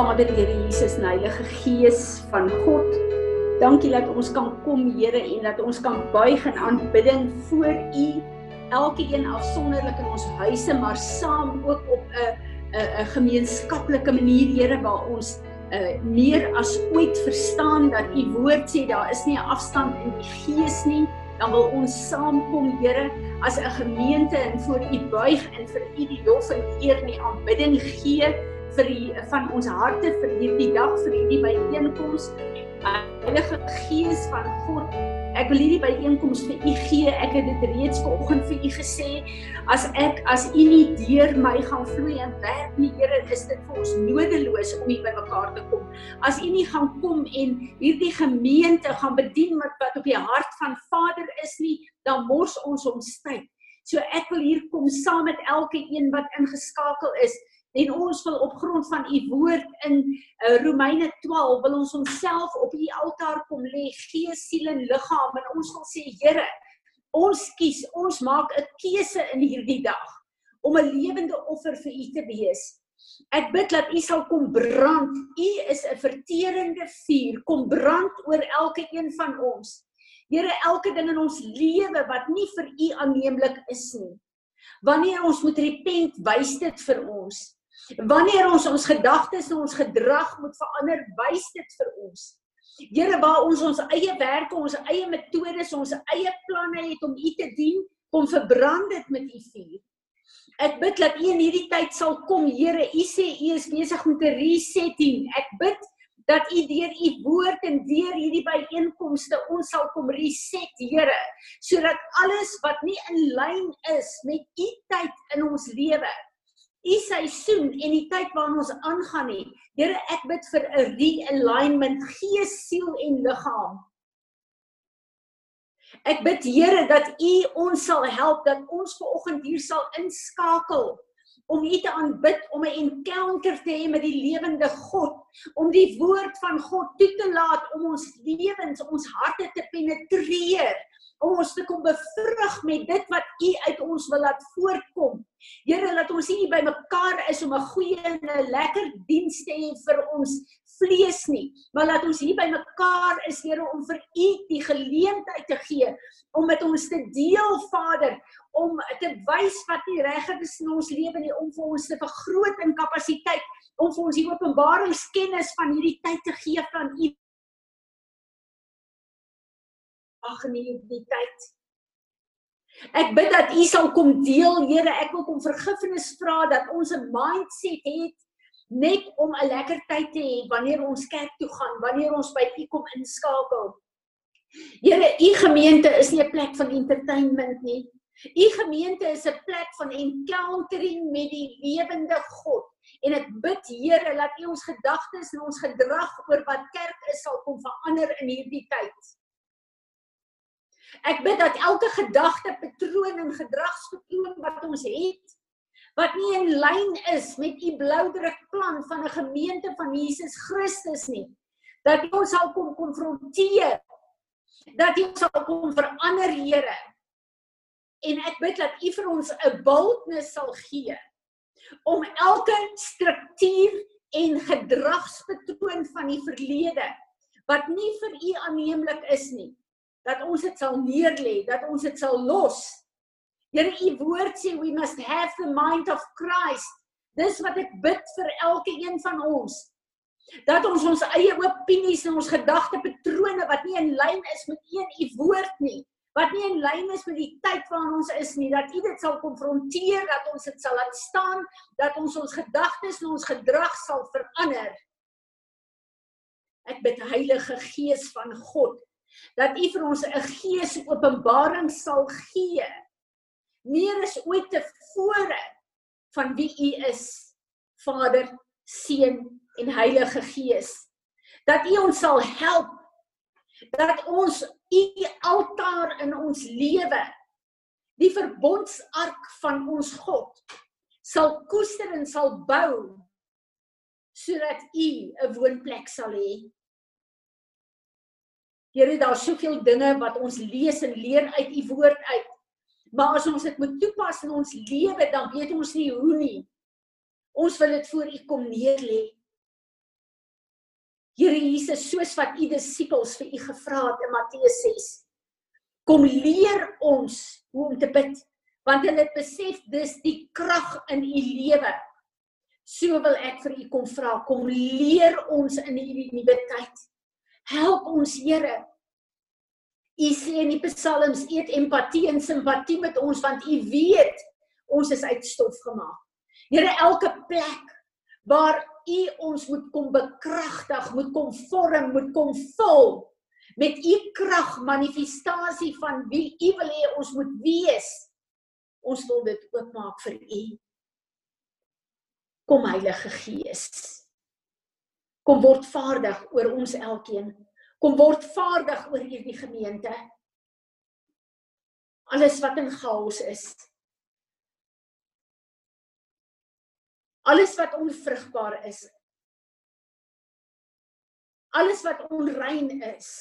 Vader, Here Jesus en Heilige Gees van God. Dankie dat ons kan kom, Here, en dat ons kan buig in aanbidding voor U, elkeen afsonderlik in ons huise, maar saam ook op 'n 'n 'n gemeenskaplike manier, Here, waar ons uh meer as ooit verstaan dat U woord sê daar is nie 'n afstand in die Gees nie. Dan wil ons saamkom, Here, as 'n gemeente en voor U buig en vir U die lof en eer en die aanbidding gee vir die van ons harte vir hierdie dag vir hierdie byeenkoms. Heilige Gees van God, ek wil hierdie byeenkoms vir U gee. Ek het dit reeds vanoggend vir U gesê. As ek as U nie deur my gaan vloei en werk nie, Here, is dit vir ons nodeloos om hier by mekaar te kom. As U nie gaan kom en hierdie gemeente gaan bedien met wat op die hart van Vader is nie, dan mors ons ons tyd. So ek wil hier kom saam met elke een wat ingeskakel is en ons wil op grond van u woord in uh, Romeine 12 wil ons onsself op u altaar kom lê gees siel en liggaam. En ons wil sê Here ons kies ons maak 'n keuse in hierdie dag om 'n lewende offer vir u te wees. Ek bid dat u sal kom brand. U is 'n verterende vuur. Kom brand oor elke een van ons. Here elke ding in ons lewe wat nie vir u aanneemlik is nie. Wanneer ons moet repent wys dit vir ons Wanneer ons ons gedagtes en ons gedrag moet verander, wys dit vir ons. Here, waar ons ons eie werke, ons eie metodes, ons eie planne het om U te dien, kom verbrand dit met U vuur. Ek bid dat U in hierdie tyd sal kom, Here. U sê U is besig met 'n resetting. Ek bid dat U deur U woord en deur hierdie byeenkomste ons sal kom reset, Here, sodat alles wat nie in lyn is met U tyd in ons lewe u seisoen en die tyd waarin ons aangaan nie. Here, ek bid vir 'n realignment gees, siel en liggaam. Ek bid Here dat u ons sal help dat ons ver oggend hier sal inskakel om u te aanbid, om 'n encounter te hê met die lewende God, om die woord van God toe te laat om ons lewens, ons harte te penetreer om ons te kom bevrug met dit wat U uit ons wil laat voortkom. Here, laat ons nie by mekaar is om 'n goeie en 'n lekker diens te hê vir ons vlees nie, maar laat ons hier by mekaar is, Here, om vir U die geleentheid te gee om met ons te deel, Vader, om te wys wat nie reg is in ons lewe nie, om vir ons te vergroot in kapasiteit, om vir ons die openbaringskennis van hierdie tyd te gee van U ag nee die tyd. Ek bid dat U sal kom deel, Here, ek wil kom vergifnis vra dat ons 'n mindset het net om 'n lekker tyd te hê wanneer ons kerk toe gaan, wanneer ons by U kom inskakel. Here, U gemeente is nie 'n plek van entertainment nie. U gemeente is 'n plek van encountering met die lewende God. En ek bid Here dat U ons gedagtes en ons gedrag oor wat kerk is sal kom verander in hierdie tyd. Ek bid dat elke gedagte, patroon en gedragspatroon wat ons het wat nie in lyn is met u bloudruk plan van 'n gemeente van Jesus Christus nie, dat ons sal kom konfronteer. Dat u sal kom verander, Here. En ek bid dat u vir ons 'n boldness sal gee om elke struktuur en gedragspatroon van die verlede wat nie vir u aanneemlik is nie, dat ons dit sal neerlê, dat ons dit sal los. Here, u woord sê we must have the mind of Christ. Dis wat ek bid vir elke een van ons. Dat ons ons eie opinies en ons gedagtepatrone wat nie in lyn is met een u woord nie, wat nie in lyn is met die tyd waarin ons is nie, dat u dit sal konfronteer, dat ons dit sal laat staan, dat ons ons gedagtes en ons gedrag sal verander. Ek bid Heilige Gees van God dat U vir ons 'n gees openbaring sal gee. Meer as ooit tevore van wie U is Vader, Seun en Heilige Gees. Dat U ons sal help. Dat ons U altaar in ons lewe die verbondsark van ons God sal koester en sal bou sodat U 'n woonplek sal hê Here, daar's soveel dinge wat ons lees en leer uit u woord uit. Maar as ons dit moet toepas in ons lewe, dan weet ons nie hoe nie. Ons wil dit voor u kom neerlê. Here Jesus, soos wat u disippels vir u gevra het in Matteus 6, kom leer ons hoe om te bid, want hulle het besef dis die krag in u lewe. So wil ek vir u kom vra, kom leer ons in hierdie nuwe tyd. Help ons, Here. U sê in die psalms, eet empatie en simpatie met ons want u weet ons is uit stof gemaak. Here, elke plek waar u ons moet kom bekragtig, moet kom vorm, moet kom vul met u krag, manifestasie van wie u wil hê ons moet wees. Ons wil dit oopmaak vir u. Kom Heilige Gees. Kom word vaardig oor ons elkeen. Kom word vaardig oor hierdie gemeente. Alles wat in chaos is, alles wat onvrugbaar is. Alles wat onrein is.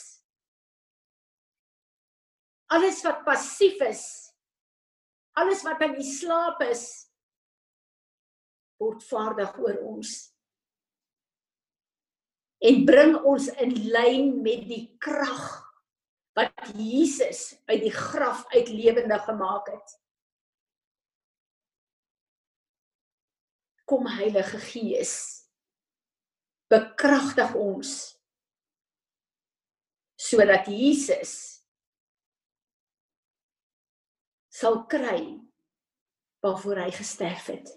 Alles wat passief is. Alles wat aan die slaap is word vaardig oor ons en bring ons in lyn met die krag wat Jesus uit die graf uit lewendig gemaak het. Kom Heilige Gees bekragtig ons sodat Jesus sal kry waarvoor hy gesterf het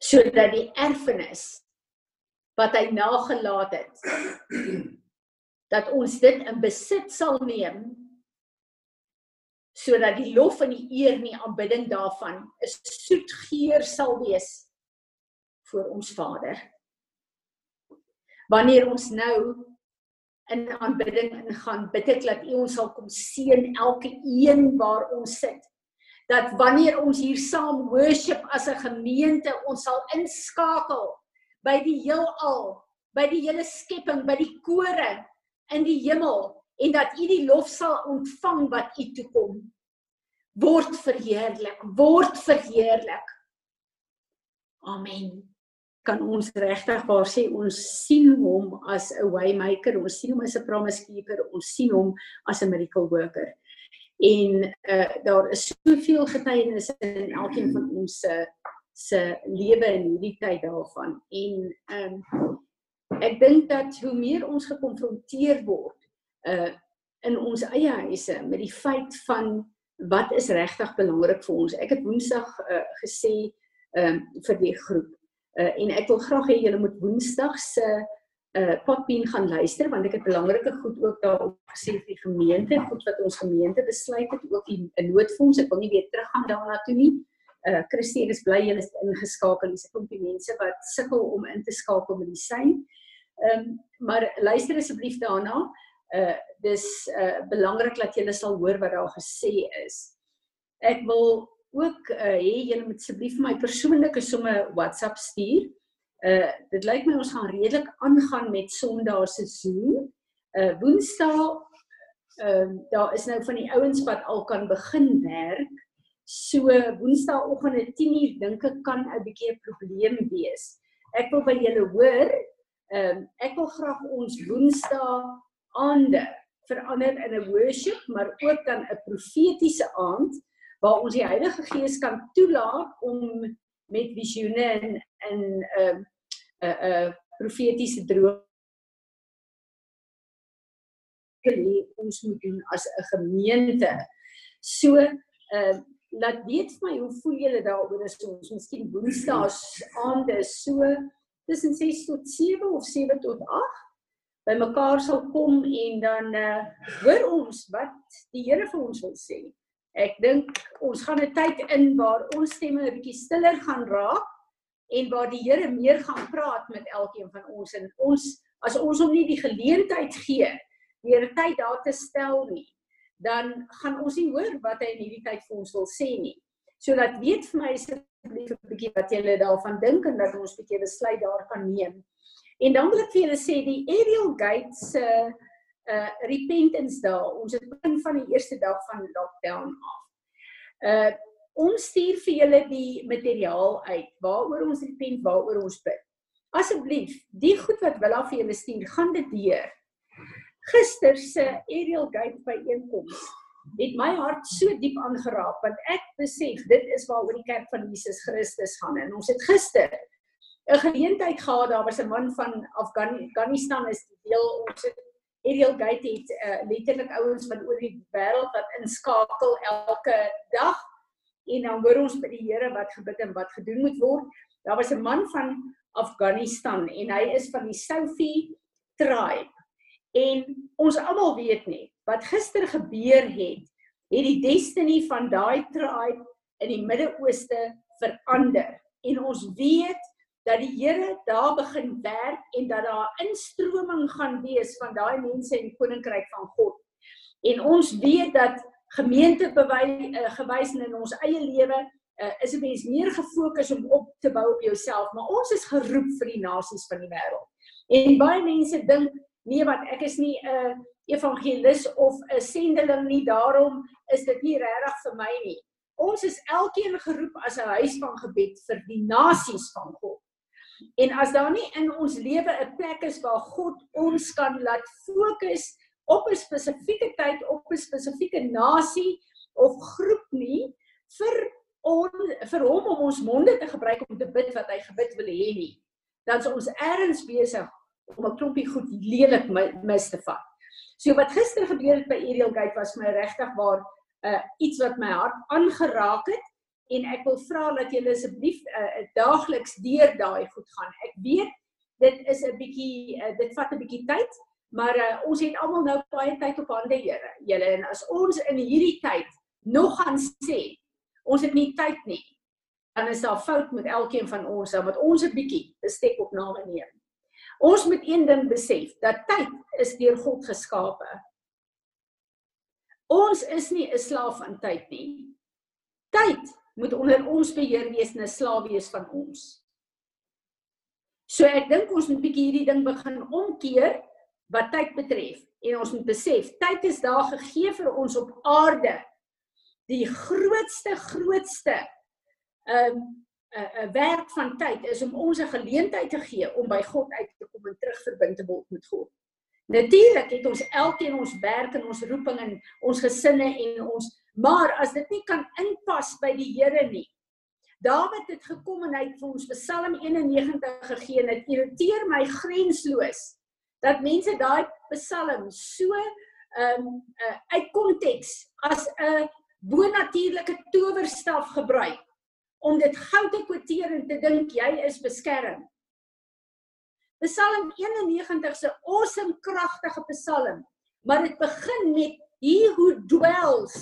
sodat die erfenis wat hy nagelaat het dat ons dit in besit sal neem sodat die lof en die eer en die aanbidding daarvan 'n soet geur sal wees voor ons Vader. Wanneer ons nou in aanbidding ingaan, bid ek dat U ons sal kom seën elke een waar ons sit. Dat wanneer ons hier saam worship as 'n gemeente, ons sal inskakel by die heelal, by die hele skepping, by die kore in die hemel en dat U die lof sal ontvang wat U toe kom. Word verheerlik, word verheerlik. Amen kan ons regtig waar sê ons sien hom as 'n waymaker, ons sien hom as 'n promise keeper, ons sien hom as 'n miracle worker. En uh daar is soveel getuienisse in elkeen van ons se se lewe in hierdie tyd daarvan. En ehm um, ek dink dat hoe meer ons gekonfronteer word uh in ons eie huise met die feit van wat is regtig belangrik vir ons. Ek het Woensdag uh, gesê ehm um, vir die groep Uh, en ek wil graag hê julle moet Woensdag se uh potpien gaan luister want ek het belangrike goed ook daarop gesê vir die gemeente, goed wat ons gemeente besluit het ook die noodfonds. Ek wil nie weer teruggaan daarna toe nie. Uh Christine is bly julle is ingeskakel. Dis 'n klompie mense wat sukkel om in te skakel met die sein. Ehm um, maar luister asseblief daarna. Uh dis uh belangrik dat julle sal hoor wat daar gesê is. Ek wil ook uh hê julle moet asseblief my persoonlike somme WhatsApp stuur. Uh dit lyk my ons gaan redelik aangaan met Sondag se Zoom. Uh Woensdae ehm uh, daar is nou van die ouens wat al kan begin werk. So Woensdaagoggend 10:00 dink ek kan 'n bietjie 'n probleem wees. Ek wil by julle hoor. Ehm um, ek wil graag ons Woensdae aande verander in 'n worship, maar ook dan 'n profetiese aand waar ons die Heilige Gees kan toelaat om met visioene en in 'n uh, 'n uh, 'n uh, profetiese droom geleer ons moet doen as 'n gemeente. So, uh laat weet vir my hoe voel julle daaroor as ons miskien Woensdae aande so tussen 6 tot 7 of 7 tot 8 by mekaar sal kom en dan uh hoor ons wat die Here vir ons wil sê. Ek dink ons gaan 'n tyd in waar ons stemme 'n bietjie stiller gaan raak en waar die Here meer gaan praat met elkeen van ons en ons as ons hom nie die geleentheid gee deur tyd daar te stel nie, dan gaan ons nie hoor wat hy in hierdie tyd vir ons wil sê nie. So dat weet vir my asseblief 'n bietjie wat julle daarvan dink en dat ons 'n bietjie besluit daar kan neem. En dan wil ek vir julle sê die Ariel Gates se uh, uh repentance dae. Ons het begin van die eerste dag van lockdown af. Uh ons stuur vir julle die materiaal uit waaroor ons repent, waaroor ons bid. asseblief, die goed wat Willa vir julle stuur, gaan dit deur. Gister se Ariel Gate by einkoms het my hart so diep aangeraak want ek besef dit is waaroor die kerk van Jesus Christus gaan en ons het gister 'n geleentheid gehad daar was 'n man van Afghanistan is deel ons het Ariel Gate het uh, letterlik ouens van oor die wêreld wat inskakel elke dag en dan hoor ons by die Here wat gebid en wat gedoen moet word. Daar was 'n man van Afghanistan en hy is van die Soufi tribe. En ons almal weet net wat gister gebeur het, het die destiny van daai tribe in die Midde-Ooste verander. En ons weet dat die Here daar begin werk en dat daar instroming gaan wees van daai mense in die koninkryk van God. En ons weet dat gemeente bewys uh, gewys in ons eie lewe uh, is 'n mens meer gefokus om op te bou op jouself, maar ons is geroep vir die nasies van die wêreld. En baie mense dink nee wat ek is nie 'n uh, evangelis of 'n sendeling nie, daarom is dit nie regtig vir my nie. Ons is elkeen geroep as 'n huis van gebed vir die nasies van God. En as daar nie in ons lewe 'n plek is waar God ons kan laat fokus op 'n spesifieke tyd op 'n spesifieke nasie of groep nie vir on, vir hom om ons monde te gebruik om te bid wat hy gebid wil hê nie. Dan is ons ergens besig om 'n klompie goed lelik mis te vat. So wat gister gebeur het by Ariel Gate was my regtig waar uh, iets wat my hart aangeraak het en ek wil vra dat julle asseblief uh, daagliks deur daai goed gaan. Ek weet dit is 'n bietjie uh, dit vat 'n bietjie tyd, maar uh, ons het almal nou baie tyd op hande, Here. Julle en as ons in hierdie tyd nog gaan sê ons het nie tyd nie, dan is daar fout met elkeen van ons, dan moet ons 'n bietjie bestek op name neem. Ons moet een ding besef, dat tyd is deur God geskape. Ons is nie 'n slaaf van tyd nie. Tyd moet onder ons beheer wees en 'n slaaf wees van ons. So ek dink ons moet bietjie hierdie ding begin omkeer wat tyd betref en ons moet besef tyd is daar gegee vir ons op aarde. Die grootste grootste ehm um, 'n uh, 'n uh, werk van tyd is om ons 'n geleentheid te gee om by God uit te kom en terugverbind te word met God. Natuurlik het ons elkeen ons werk en ons roeping en ons gesinne en ons maar as dit nie kan inpas by die Here nie. Dawid het gekom en hy het vir ons Psalm 91 gegee en dit irriteer my grensloos dat mense daai Psalm so ehm um, uh, uit konteks as 'n bonatuurlike towerstaf gebruik om dit gou te kwoteer en te dink jy is beskerm. Psalm 91 se awesome kragtige psalm, maar dit begin met he who dwells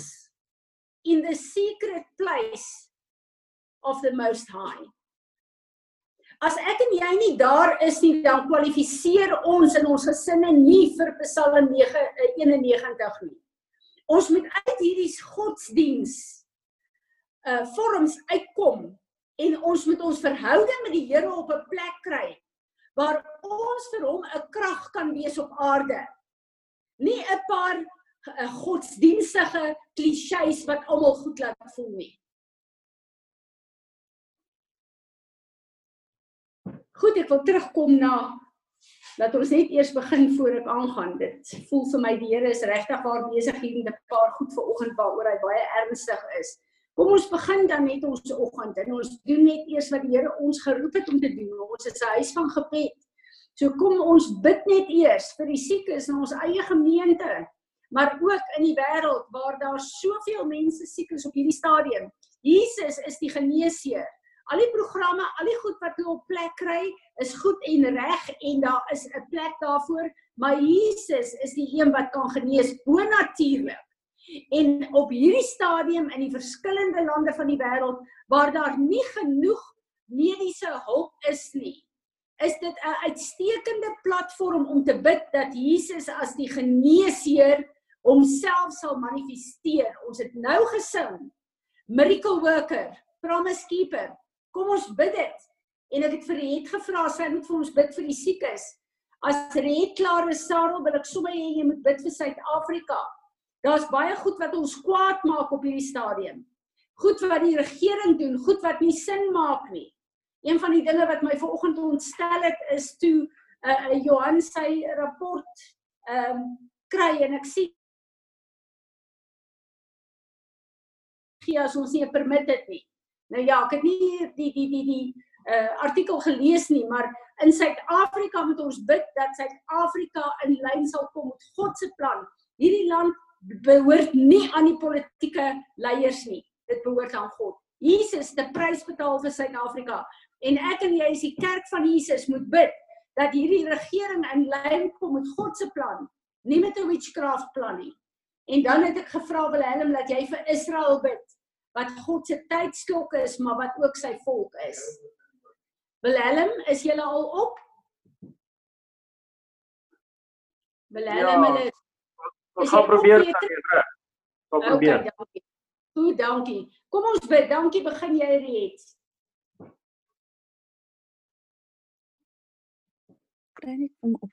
in the secret place of the most high. As ek en jy nie daar is nie, dan kwalifiseer ons in ons gesinne nie vir Psalm 91 eh, nie. Ons moet uit hierdie godsdiens uh vorms uitkom en ons moet ons verhouding met die Here op 'n plek kry waar ons vir hom 'n krag kan wees op aarde. Nie 'n paar uh, godsdienstige klisjées wat almal goed laat voel nie. Goed, ek wil terugkom na dat ons net eers begin voor ek aangaan. Dit voel vir my die Here is regtig waar besig hier met 'n paar goed vir oggend waaroor hy baie ernstig is. Kom ons begin dan net ons oggend en ons doen net eers wat die Here ons geroep het om te doen. Ons is 'n huis van gebed. So kom ons bid net eers vir die siekes in ons eie gemeente, maar ook in die wêreld waar daar soveel mense siek is op hierdie stadium. Jesus is die geneesheer. Al die programme, al die goed wat hulle op plek kry, is goed en reg en daar is 'n plek daarvoor, maar Jesus is die een wat kan genees bo natuurlik. En op hierdie stadium in die verskillende lande van die wêreld waar daar nie genoeg mediese hulp is nie, is dit 'n uitstekende platform om te bid dat Jesus as die geneesheer homself sal manifesteer. Ons het nou gesing Miracle Worker, Promise Keeper. Kom ons bid dit. En ek het vir Riet gevra sy moet vir ons bid vir die siekes. As Riet klaar is, Sarel, wil ek sommer hê jy moet bid vir Suid-Afrika. Daar's baie goed wat ons kwaad maak op hierdie stadium. Goed wat die regering doen, goed wat nie sin maak nie. Een van die dinge wat my vanoggend ontstel het is toe 'n uh, Johan sy rapport ehm um, kry en ek sien gee as ons nie permit het nie. Nou ja, ek het nie die die die die uh artikel gelees nie, maar in Suid-Afrika moet ons bid dat Suid-Afrika in lyn sal kom met God se plan. Hierdie land behoort nie aan die politieke leiers nie. Dit behoort aan God. Jesus het 'n prys betaal vir Suid-Afrika en ek en jy as die kerk van Jesus moet bid dat hierdie regering in lyn kom met God se plan, nie met 'n witchcraft plan nie. En dan het ek gevra Willem dat jy vir Israel bid wat God se tydsklok is, maar wat ook sy volk is. Willem, is julle al op? Willem, hulle ja, Ons gaan probeer reg. Gaan probeer. Okay, dankie. Goed, dankie. Kom ons bid. Dankie, begin jy reeds. Kry net kom op.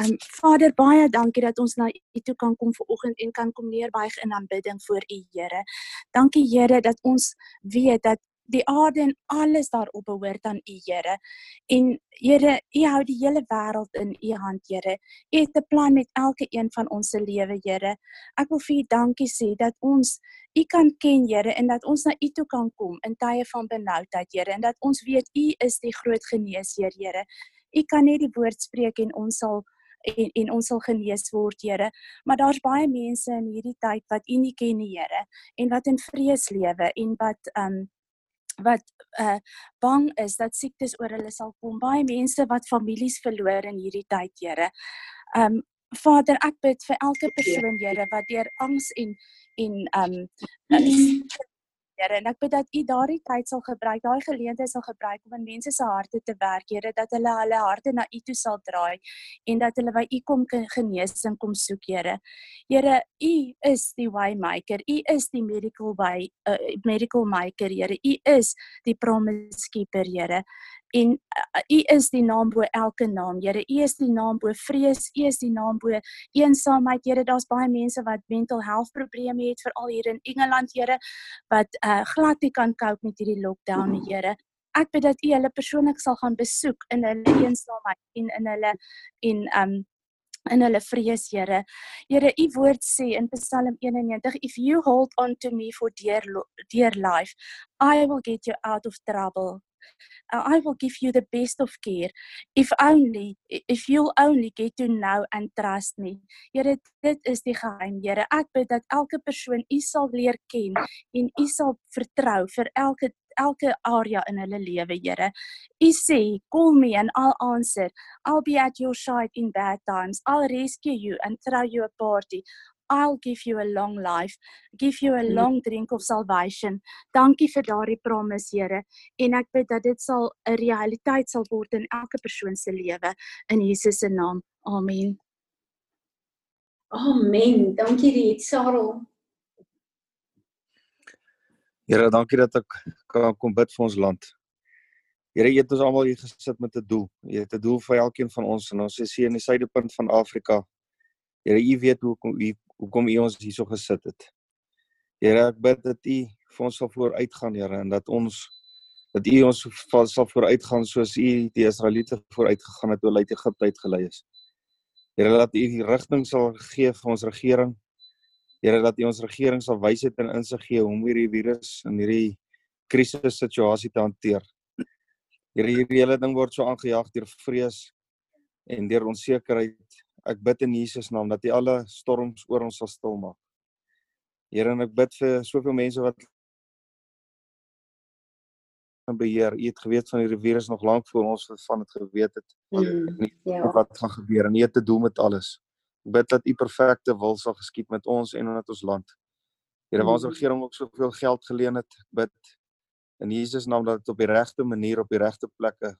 Um Vader, baie dankie dat ons na U toe kan kom vanoggend en kan kom neerbuig in aanbidding voor U, Here. Dankie Here dat ons weet dat die aarde en alles daarop behoort aan U, Here. En Here, U hou die hele wêreld in U hand, Here. U het 'n plan met elke een van ons se lewe, Here. Ek wil vir U dankie sê dat ons U kan ken, Here, en dat ons na U toe kan kom in tye van benoudheid, Here, en dat ons weet U is die groot geneesheer, Here. U kan net die woord spreek en ons sal en en ons sal genees word, Here. Maar daar's baie mense in hierdie tyd wat U nie ken nie, Here, en wat in vrees lewe en wat um wat uh bang is dat siektes oor hulle sal kom. Baie mense wat families verloor in hierdie tyd, Here. Um Vader, ek bid vir elke persoon, Here, wat deur angs en en um Here en ek bid dat U daardie tyd sal gebruik, daai geleentheid sal gebruik om in mense se harte te werk, Here, dat hulle hulle harte na U toe sal draai en dat hulle by U kom genesing kom soek, Here. Here, U is die waymaker. U is die medical way uh, medical maker, Here. U is die promise keeper, Here en uh, u is die naam bo elke naam Here u is die naam bo vrees u is die naam bo eensaamheid Here daar's baie mense wat mental health probleme het veral hier in Engeland Here wat uh, glad nie kan cope met hierdie lockdown Here ek bid dat u hulle persoonlik sal gaan besoek in hulle eensaamheid en in hulle en um in hulle vrees Here. Here, u woord sê in Psalm 91, if you hold on to me for dear dear life, I will get you out of trouble. Uh, I will give you the best of care if only if you'll only get to know and trust me. Here dit is die geheim, Here. Ek bid dat elke persoon U sal leer ken en U sal vertrou vir elke elke area in hulle lewe, Here. U sê, "Call me and I'll answer. I'll be at your side in bad times. I'll rescue you and throw you a party. I'll give you a long life, give you a mm. long drink of salvation. Dankie vir daardie promise, Here, en ek bid dat dit sal 'n realiteit sal word in elke persoon se lewe in Jesus se naam. Amen. Amen. Dankie Riet Sarel. Here, dankie dat ek kan kom bid vir ons land. Here, jy het ons almal hier gesit met 'n doel. Jy het 'n doel vir elkeen van ons en ons is hier in die suidepunt van Afrika. Here, u weet hoe kom u hoekom u ons hierso gesit het. Here, ek bid dat u vir ons sal vooruitgaan, Here, en dat ons dat u ons sal vooruitgaan soos u die Israeliete vooruitgegaan het toe hulle uit Egipte uitgelei is. Here, dat u die rigting sal gee vir ons regering. Here, dat u ons regering sal wysheid en insig gee om hierdie virus en hierdie krisis situasie te hanteer. Here, hierdie hele ding word so aangejaag deur vrees en deur onsekerheid Ek bid in Jesus naam dat U alle storms oor ons sal stil maak. Here, en ek bid vir soveel mense wat in beheer. U het geweet van hierdie virus nog lank voor ons van dit geweet het. Mm, ja. Wat gaan gebeur en U het te doen met alles. Ek bid dat U perfekte wil sal geskied met ons en met ons land. Here, waar ons mm. regering ook soveel geld geleen het, bid in Jesus naam dat dit op die regte manier op die regte plekke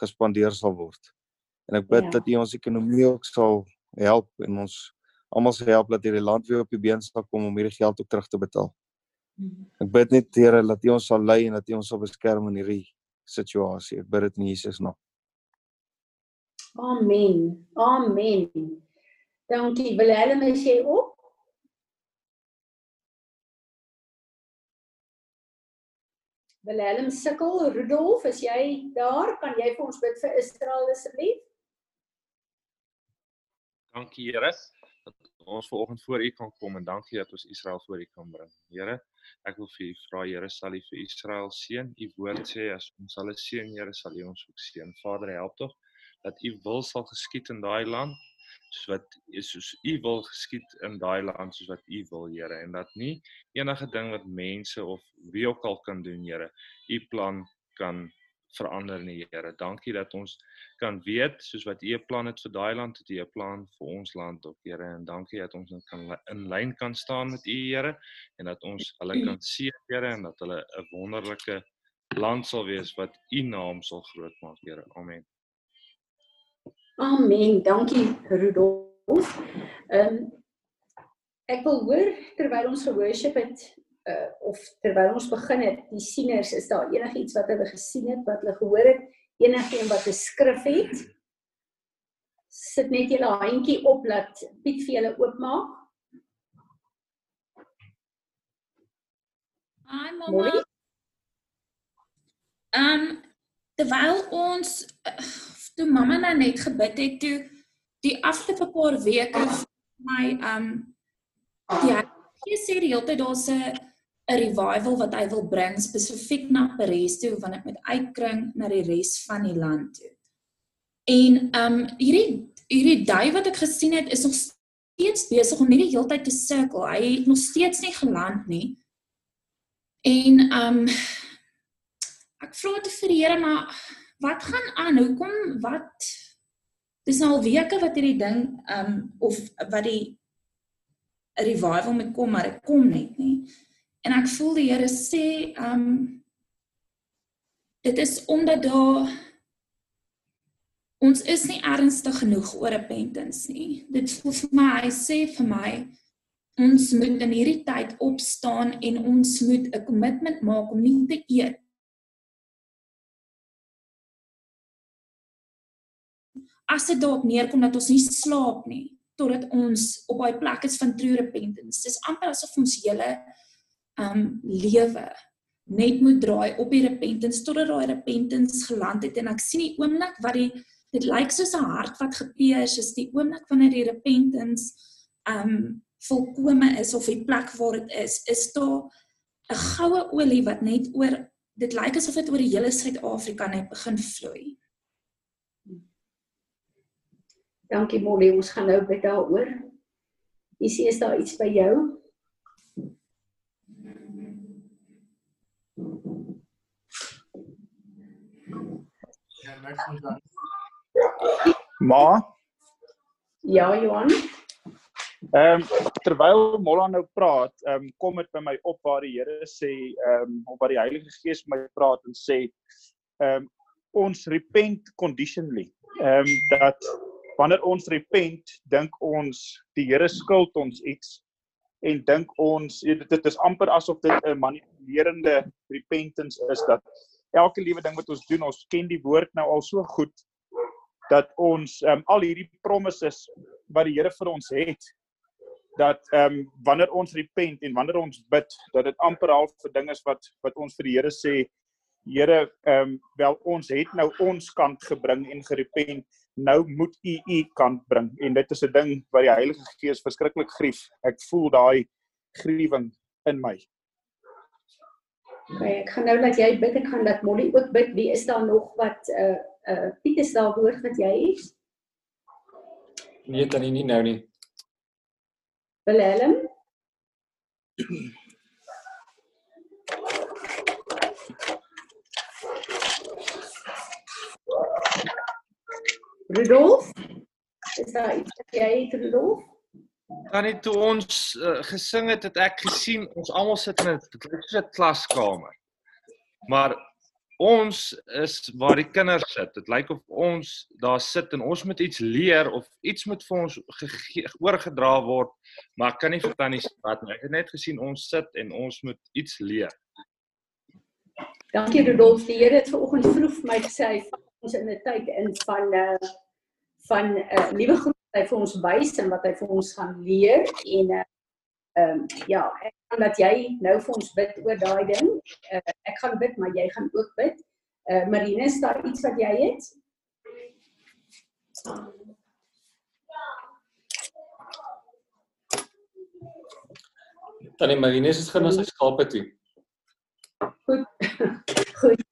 gespandeer sal word. En ek bid ja. dat U ons ekonomie ook sal help en ons almal sal help dat hierdie land weer op die been sal kom om hierdie geld ook terug te betaal. Mhm. Ek bid net Here dat U ons sal lei en dat U ons sal beskerm in hierdie situasie. Ek bid dit in Jesus naam. Amen. Amen. Dankie. Wil hulle my sê op? Willem sukkel, Rudolf, is jy daar? Kan jy vir ons bid vir Israel asseblief? Dankie Here dat ons vanoggend voor U kan kom en dankie dat ons Israel voor U kan bring. Here, ek wil vir U vra Here sal U vir Israel seën. U woord sê as ons hulle seën, Here sal U ons ook seën. Vader, help tog dat U wil sal geskied in daai land soos wat soos U wil geskied in daai land soos wat U wil, Here, en dat nie enige ding wat mense of wie ook al kan doen, Here, U plan kan verander in die Here. Dankie dat ons kan weet soos wat U 'n plan het vir daai land, het U 'n plan vir ons land ook, Here. En dankie dat ons net kan in lyn kan staan met U, Here, en dat ons hulle kan sien, Here, en dat hulle 'n wonderlike land sal wees wat U naam sal groot maak, Here. Amen. Amen. Dankie Rudolf. Ehm um, ek wil hoor terwyl ons geworship het uh of terwyl ons begin het, die sieners, is daar enigiets wat hulle gesien het, wat hulle gehoor het, enigiets wat 'n skrif het? Sit net julle handjie op laat Piet vir julle oopmaak. Hi mamma. Ehm um, terwyl ons toe mamma nou net gebid het toe die afgelope paar weke my ehm um, die hy sê die hele tyd daar's 'n 'n revival wat hy wil bring spesifiek na Paris toe wanneer dit met uitkring na die res van die land toe. En um hierdie hierdie dui wat ek gesien het is nog steeds besig om nie die hele tyd te sirkel. Hy het nog steeds nie geland nie. En um ek vra te vir die Here maar wat gaan aan? Hoekom wat Dis nou al weke wat hierdie ding um of wat die revival met kom maar dit kom net nie. En ek voel die Here sê, um dit is omdat daar ons is nie ernstig genoeg oor repentance nie. Dit voel vir my hy sê vir my ons moet in hierdie tyd opstaan en ons moet 'n kommitment maak om nie te eet as dit dalk neerkom dat ons nie slaap nie totdat ons op daai plek is van true repentance. Dis amper asof ons hele um lewe net moet draai op die repentance totdat daai repentance geland het en ek sien die oomblik wat die dit lyk soos 'n hart wat gepeers is die oomblik wanneer die repentance um volkome is of die plek waar dit is is daar 'n goue olie wat net oor dit lyk asof dit oor die hele Suid-Afrika net begin vloei. Dankie Molly, ons gaan nou by daaroor. Is is daar iets by jou? Ma? Ja, Johan. Ehm um, terwyl Molla nou praat, ehm um, kom dit by my op waar die Here sê ehm um, of waar die Heilige Gees met my praat en sê ehm um, ons repent conditionally. Ehm um, dat wanneer ons repent, dink ons die Here skuld ons iets en dink ons dit, dit is amper asof dit 'n manipulerende repentance is dat elke liewe ding wat ons doen, ons ken die woord nou al so goed dat ons um, al hierdie promises wat die Here vir ons het dat ehm um, wanneer ons repent en wanneer ons bid dat dit amper half vir ding is wat wat ons vir die Here sê Here ehm um, wel ons het nou ons kant gebring en gerepent nou moet u u kant bring en dit is 'n ding wat die Heilige Gees verskriklik grief ek voel daai griewing in my Okay, ek gaan nou laat jy bid. Ek gaan laat Molly ook bid. Wie is daar nog wat uh uh Piet is daar woord wat jy het? Nee, tannie nie nou nie. Willem? Rudolf? Is daar iets wat jy het, Rudolf? Dan het toe ons uh, gesing het, het ek gesien ons almal sit in 'n klaskamer. Maar ons is waar die kinders sit. Dit lyk of ons daar sit en ons moet iets leer of iets moet vir ons oorgedra word, maar ek kan nie vir tannie wat nie. Ek het net gesien ons sit en ons moet iets leer. Dankie Rudolf. Die Here het vanoggend vroeg vir my gesê ons in 'n tyd in van uh van 'n uh, nuwe groep hy vir ons wys en wat hy vir ons gaan leer en uh, ehm um, ja, ek gaan dat jy nou vir ons bid oor daai ding. Uh, ek gaan bid, maar jy gaan ook bid. Eh uh, Marine, is daar iets wat jy het? Tannie Marine is gaan na sy skape toe. Goed. Goed.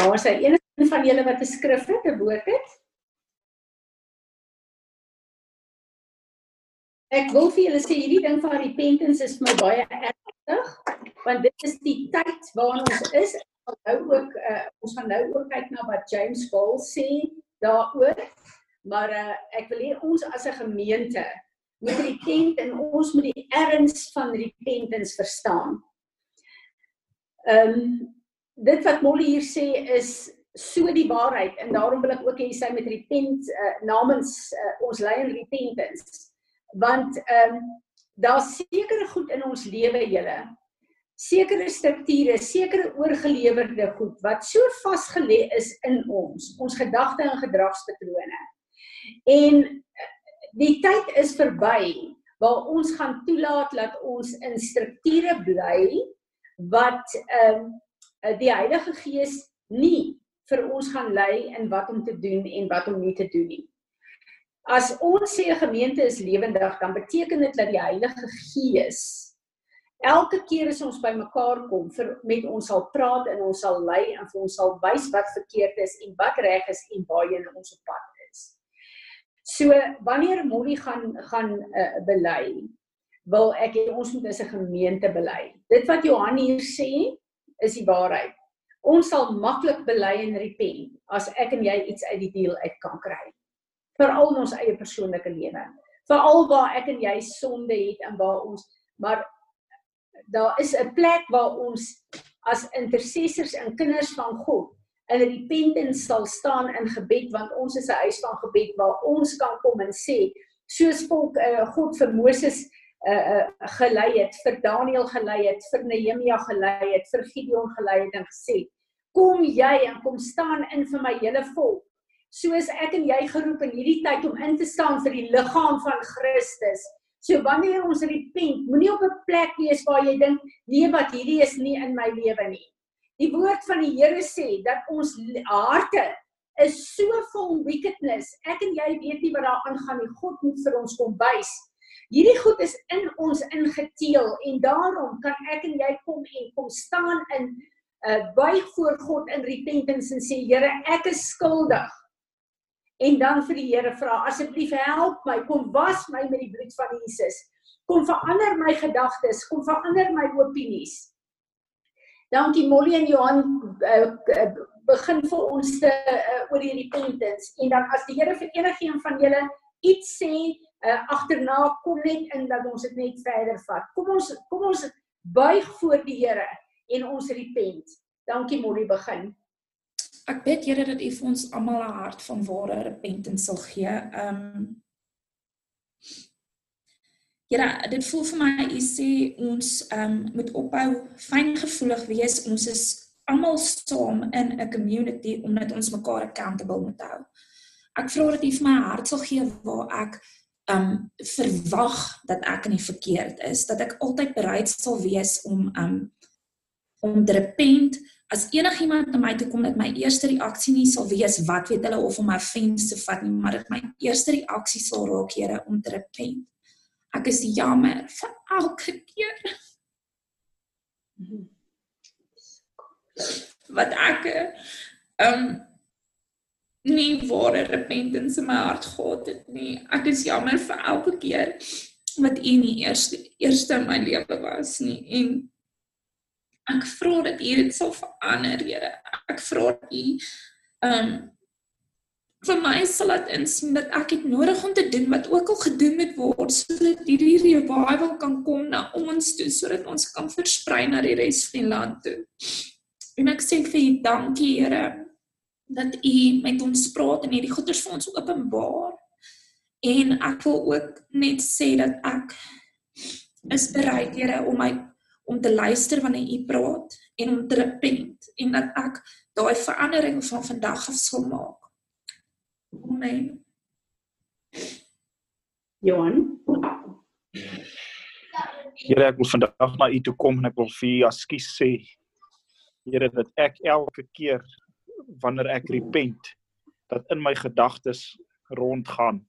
Nou as hy een van julle wat 'n skrif het, 'n woord het. Ek wil vir julle sê hierdie ding van repentance is vir my baie ernstig want dit is die tyd waarin ons is. Nou ook uh, ons gaan nou ook kyk na wat James Paul sê daaroor. Maar uh, ek wil hê ons as 'n gemeente moet repent en ons moet die erns van repentance verstaan. Ehm um, dit wat Molly hier sê is so die waarheid en daarom wil ek ook hê sy met repent uh, namens uh, ons lei in repentance want ehm um, daar's sekere goed in ons lewe julle. Sekere strukture sekere oorgelewerde goed wat so vasgelê is in ons ons gedagte en gedragspatrone. En eh, die tyd is verby waar ons gaan toelaat dat ons in strukture bly wat ehm um, die Heilige Gees nie vir ons gaan lei in wat om te doen en wat om nie te doen nie As ons sê 'n gemeente is lewendig, dan beteken dit dat die Heilige Gees elke keer as ons bymekaar kom vir met ons sal praat en ons sal lei en vir ons sal wys wat verkeerd is en wat reg is en waarheen ons op pad is. So wanneer Molly gaan gaan uh, bely, wil ek hê ons moet as 'n gemeente bely. Dit wat Johan hier sê is die waarheid. Ons sal maklik bely en repent as ek en jy iets uit die deal uit kan kry veral in ons eie persoonlike lewe. Veral waar ek en jy sonde het en waar ons maar daar is 'n plek waar ons as intercessors en kinders van God in repentance sal staan in gebed want ons is 'n huis van gebed waar ons kan kom en sê soos volk uh, God vir Moses uh, uh, gelei het, vir Daniël gelei het, vir Nehemia gelei het, vir Gideon gelei het en gesê kom jy en kom staan in vir my hele volk soos ek en jy geroep in hierdie tyd om in te staan vir die liggaam van Christus. So wanneer ons repent, moenie op 'n plek wees waar jy dink nee wat hierdie is nie in my lewe nie. Die woord van die Here sê dat ons harte is so vol wickedness. Ek en jy weet nie wat daar aangaan nie. God moet vir ons kom wys. Hierdie goed is in ons ingeteel en daarom kan ek en jy kom en kom staan in uh, buig voor God in repentance en sê Here, ek is skuldig en dan vir die Here vra asseblief help my. Kom was my met die bloed van Jesus. Kom verander my gedagtes. Kom verander my opinies. Dankie Molly en Johan uh, begin vir ons te uh, oor die repentance en dan as die Here vir enigiemand van julle iets sê uh, agterna kom net in dat ons dit net verder vat. Kom ons kom ons buig voor die Here en ons repent. Dankie Molly begin ek bid Here dat U vir ons almal 'n hart van ware repentance sal gee. Um Here, dit voel vir my U sê ons um moet ophou fyn gevoelig wees. Ons is almal saam in 'n community omdat ons mekaar accountable moet hou. Ek vra dat U vir my hart sal gee waar ek um verwag dat ek in die verkeerd is, dat ek altyd bereid sal wees om um om te repent as enigiemand na my toe kom dat my eerste reaksie nie sal wees wat weet hulle of om my offense te vat nie, maar dit my eerste reaksie sal raak Here om te repent. Ek is jammer vir elke keer. Wat ek um nie ware repentance in my hart gehad het nie. Ek is jammer vir elke keer wat u nie eerste eerste in my lewe was nie en Ek vra dat U dit sal verander, Here. Ek vra dat U ehm vir my sal laat insien dat ek dit nodig om te doen wat ook al gedoen moet word sodat hierdie revival kan kom na ons toe sodat ons kan versprei na die res van die land toe. En ek sê vir U dankie, Here, dat U met ons praat en hierdie goeders vir ons openbaar. En ek wil ook net sê dat ek is bereid, Here, om my om te luister wanneer u praat en om te repent en dat ek daai verandering van vandag af sal maak. Amen. Johan. Here, ek wil vandag na U toe kom en ek wil vir U askies sê. Here, dat ek elke keer wanneer ek repent, dat in my gedagtes rondgaan.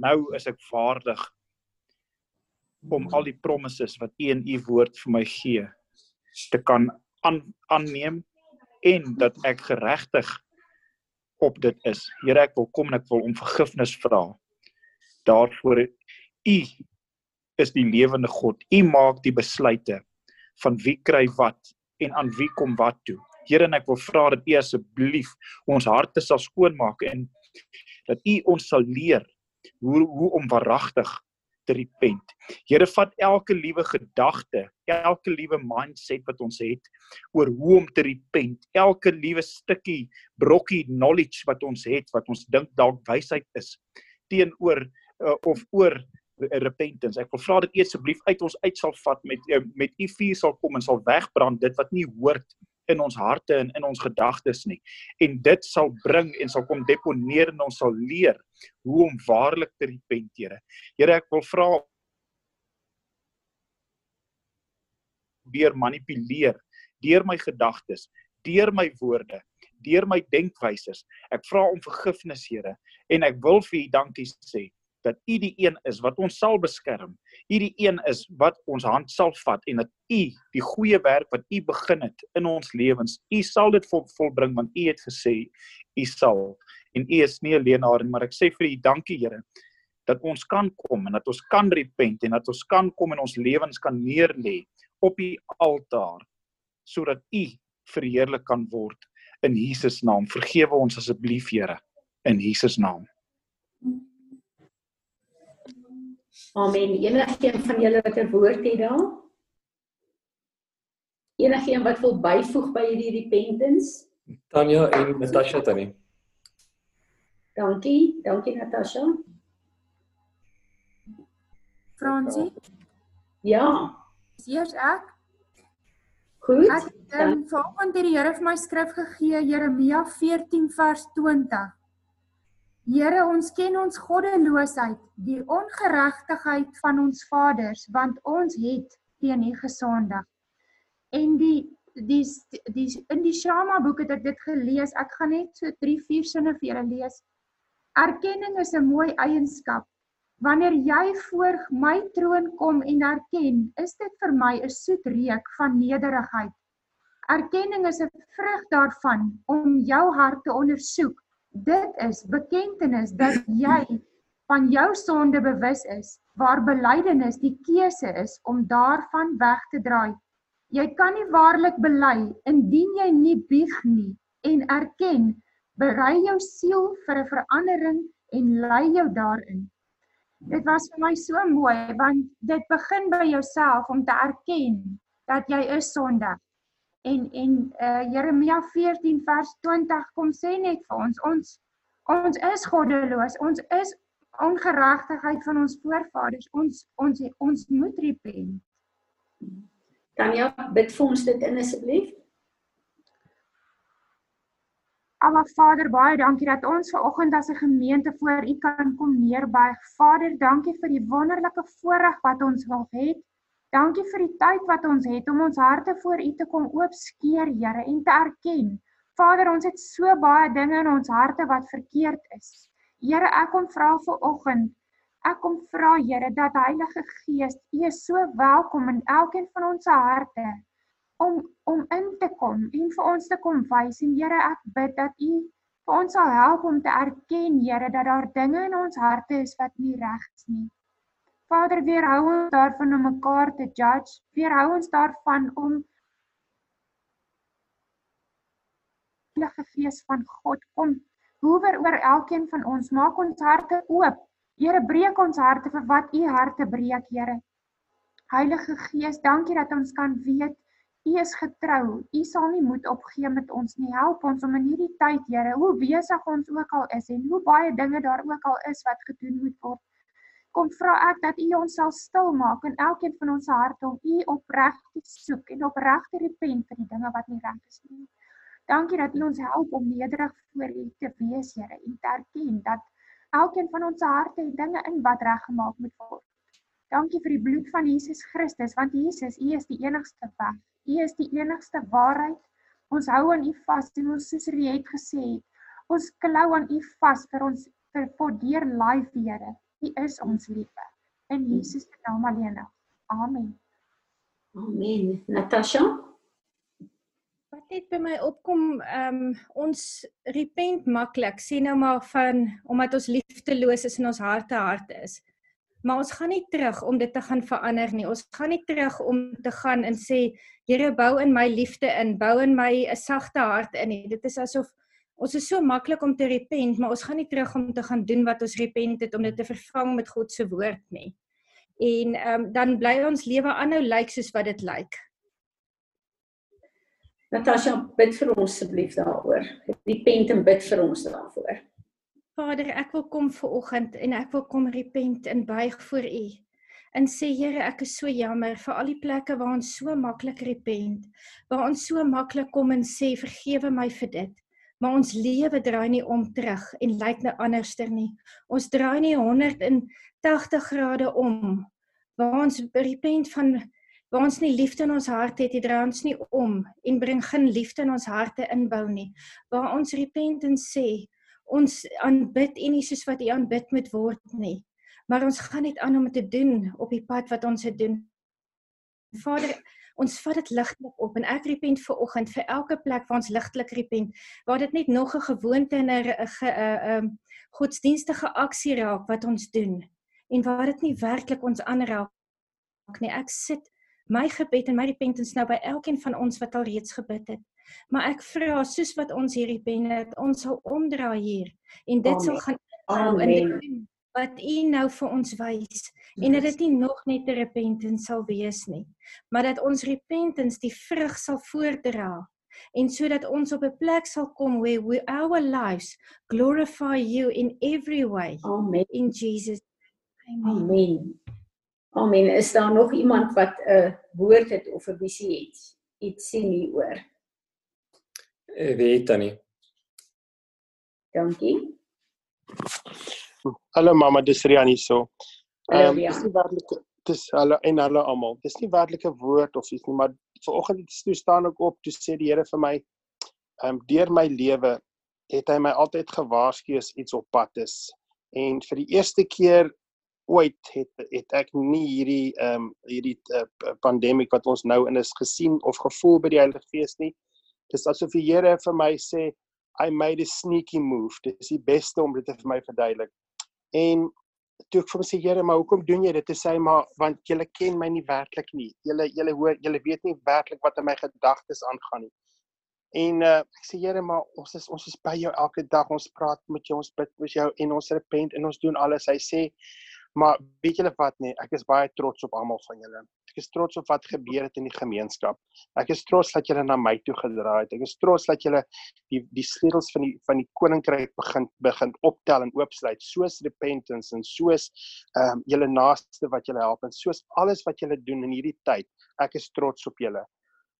Nou is ek vaardig om al die promises wat U in U woord vir my gee te kan aan aanneem en dat ek geregtig op dit is. Here, ek wil kom en ek wil om vergifnis vra. Daarvoor U is die lewende God. U maak die besluite van wie kry wat en aan wie kom wat toe. Here, en ek wil vra dat U asseblief ons harte sal skoonmaak en dat U ons sal leer hoe hoe om waaragtig te repent. Here vat elke liewe gedagte, elke liewe mindset wat ons het oor hoe om te repent, elke liewe stukkie brokkie knowledge wat ons het wat ons dink dalk wysheid is teenoor uh, of oor repentance. Ek wil vra dat U asseblief uit ons uit sal vat met uh, met U vuur sal kom en sal wegbrand dit wat nie hoort in ons harte en in ons gedagtes nie. En dit sal bring en sal kom deponeer en ons sal leer hoe om waarlik te repent, Here. Here, ek wil vra weer manipuleer deur my gedagtes, deur my woorde, deur my denkwyses. Ek vra om vergifnis, Here, en ek wil vir U dankie sê dat U die een is wat ons sal beskerm. U die een is wat ons hand sal vat en dat U die goeie werk wat U begin het in ons lewens, U sal dit vol, volbring want U het gesê U sal en U is nie 'n leenaar nie, maar ek sê vir U dankie Here dat ons kan kom en dat ons kan repent en dat ons kan kom en ons lewens kan neerlê op U altaar sodat U verheerlik kan word in Jesus naam. Vergewe ons asseblief Here in Jesus naam. Amen. Enigeen van julle wat 'n woord het daar? Enigeen wat wil byvoeg by hierdie repentance? Tanya en Natasha tannie. Dankie. Dankie Natasha. Fransie, Ja, eers ek. goed. Ek het um, vanoggend het die Here vir my skrif gegee Jeremia 14 vers 20. Here, ons ken ons goddeloosheid, die ongeregtigheid van ons vaders, want ons het teen U gesondig. En die die die in die Shama boek het ek dit gelees. Ek gaan net so 3, 4 sinne vir julle lees. Erkenning is 'n mooi eienskap. Wanneer jy voor my troon kom en erken, is dit vir my 'n soet reuk van nederigheid. Erkenning is 'n vrug daarvan om jou hart te ondersoek Dit is bekentenis dat jy van jou sonde bewus is, waar belydenis die keuse is om daarvan weg te draai. Jy kan nie waarlik bely indien jy nie bieg nie en erken, berei jou siel vir 'n verandering en lei jou daarin. Dit was vir my so mooi want dit begin by jouself om te erken dat jy is sondig en en uh, Jeremia 14 vers 20 kom sê net vir ons ons ons is goddeloos ons is ongeregtigheid van ons voorvaders ons ons ons moet repent. Tanya, bid vir ons dit in asseblief. Aba Vader baie dankie dat ons ver oggend as 'n gemeente voor U kan kom neerbuig. Vader dankie vir die wonderlike voorreg wat ons nog het Dankie vir die tyd wat ons het om ons harte voor U te kom oopskeer, Here, en te erken. Vader, ons het so baie dinge in ons harte wat verkeerd is. Here, ek kom vra vir oggend. Ek kom vra, Here, dat Heilige Gees, U is so welkom in elkeen van ons harte om om in te kom en vir ons te kom wys. En Here, ek bid dat U vir ons sal help om te erken, Here, dat daar dinge in ons harte is wat nie reg is nie. Vader, weerhou ons daarvan om mekaar te judge. Weerhou ons daarvan om Heilige Gees van God kom hoewer oor elkeen van ons. Maak ons harte oop. Here, breek ons harte vir wat U harte breek, Here. Heilige Gees, dankie dat ons kan weet U is getrou. U sal nie moed opgee met ons nie. Help ons om in hierdie tyd, Here, hoe besig ons ook al is en hoe baie dinge daar ook al is wat gedoen moet word kom vra ek dat U ons sal stil maak in elkeen van ons harte om U opreg te soek en opreg te repent vir die dinge wat nie reg is nie. Dankie dat U ons help om nederig voor U te wees, Here, en te erken dat elkeen van ons harte het dinge in wat reggemaak moet word. Dankie vir die bloed van Jesus Christus want Jesus, U is die enigste weg. U is die enigste waarheid. Ons hou aan U vas en ons soos U het gesê, ons klou aan U vas vir ons vir vir deur life Here. U is ons liefde. In Jesus se naam alleen. Amen. Amen. Natasha? Wat net by my opkom, ehm um, ons repent maklik, sê nou maar van omdat ons liefdeloos is en ons harte hard is. Maar ons gaan nie terug om dit te gaan verander nie. Ons gaan nie terug om te gaan en sê Here bou in my liefde in, bou in my 'n sagte hart in nie. Dit is asof ons is so maklik om te repent, maar ons gaan nie terug om te gaan doen wat ons repent het om dit te vervang met God se woord nie. En ehm um, dan bly ons lewe aanhou lyk like soos wat dit lyk. Like. Natasha, bid vir ons asseblief daaroor. Repent en bid vir ons daarvoor. Vader, ek wil kom ver oggend en ek wil kom repent en buig voor U. En sê Here, ek is so jammer vir al die plekke waar ons so maklik repent, waar ons so maklik kom en sê vergewe my vir dit. Maar ons lewe draai nie om terug en lyk nou anderster nie. Ons draai nie 180 grade om. Waar ons repent van waar ons nie liefde in ons hart het, dit draai ons nie om en bring geen liefde in ons harte inbou nie. Waar ons repent en sê ons aanbid U nie soos wat U aanbid moet word nie. Maar ons gaan net aan om te doen op die pad wat ons dit doen. Vader, ons vat dit ligtelik op en ek repent vir oggend vir elke plek waar ons ligtelik repent, waar dit net nog 'n gewoonte en 'n 'n 'n godsdienstige aksie raak wat ons doen en waar dit nie werklik ons aanraak nie. Ek sit my gebed en my repentance nou by elkeen van ons wat al reeds gebid het. Maar ek vra soos wat ons hierdie pen het, ons sal omdraai hier en dit Amen. sal gaan in die wat U nou vir ons wys en dat dit nie nog net 'n repentance sal wees nie, maar dat ons repentance die vrug sal voordra en sodat ons op 'n plek sal kom where we our lives glorify you in every way. Amen. In Jesus. Amen. Amen. Amen. Is daar nog iemand wat 'n woord het of 'n visie het? Iets sien hier oor. Eh, weet dan nie. Dankie. Hallo mamma, dis Rian hierso. Ehm um, dis nie werklik dis hallo en hallo almal. Dis nie werklik 'n woord of iets nie, maar vanoggend het toe staan ek op toe sê die Here vir my ehm um, deur my lewe het hy my altyd gewaarsku as iets op pad is. En vir die eerste keer ooit het het ek nie hierdie ehm um, hierdie uh, pandemie wat ons nou in is gesien of gevoel by die Heilige Gees nie. Dis asof die Here vir my sê I made a sneaky move. Dit is die beste om dit vir my verduidelik. En toe ek vir hom sê Here, maar hoekom doen jy dit? Hy sê maar want jy ken my nie werklik nie. Jy jy hoor jy weet nie werklik wat in my gedagtes aangaan nie. En uh, ek sê Here, maar ons is ons is by jou elke dag. Ons praat met jou, ons bid met jou en ons repent en ons doen alles. Hy sê Maar weet julle wat nee, ek is baie trots op almal van julle. Ek is trots op wat gebeur het in die gemeenskap. Ek is trots dat julle na my toe gedraai het. Ek is trots dat julle die die sleutels van die van die koninkryk begin begin optel en oopsluit soos repentance en soos ehm um, julle naaste wat julle help en soos alles wat julle doen in hierdie tyd. Ek is trots op julle.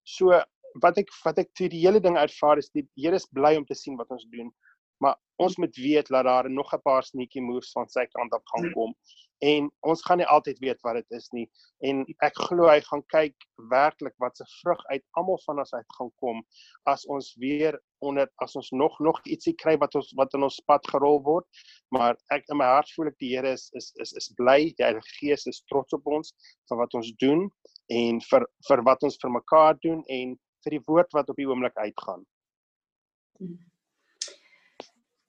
So wat ek wat ek toe die hele ding ervaar is die Here is bly om te sien wat ons doen ons moet weet dat daar nog 'n paar sneaky moves van sy kant af gaan kom. En ons gaan nie altyd weet wat dit is nie. En ek glo hy gaan kyk werklik wat se vrug uit almal van ons uit gaan kom as ons weer onder as ons nog nog ietsie kry wat ons wat in ons pad gerol word. Maar ek in my hart voel ek die Here is is is is bly. Die Heilige Gees is trots op ons vir wat ons doen en vir vir wat ons vir mekaar doen en vir die woord wat op die oomblik uitgaan. Hmm.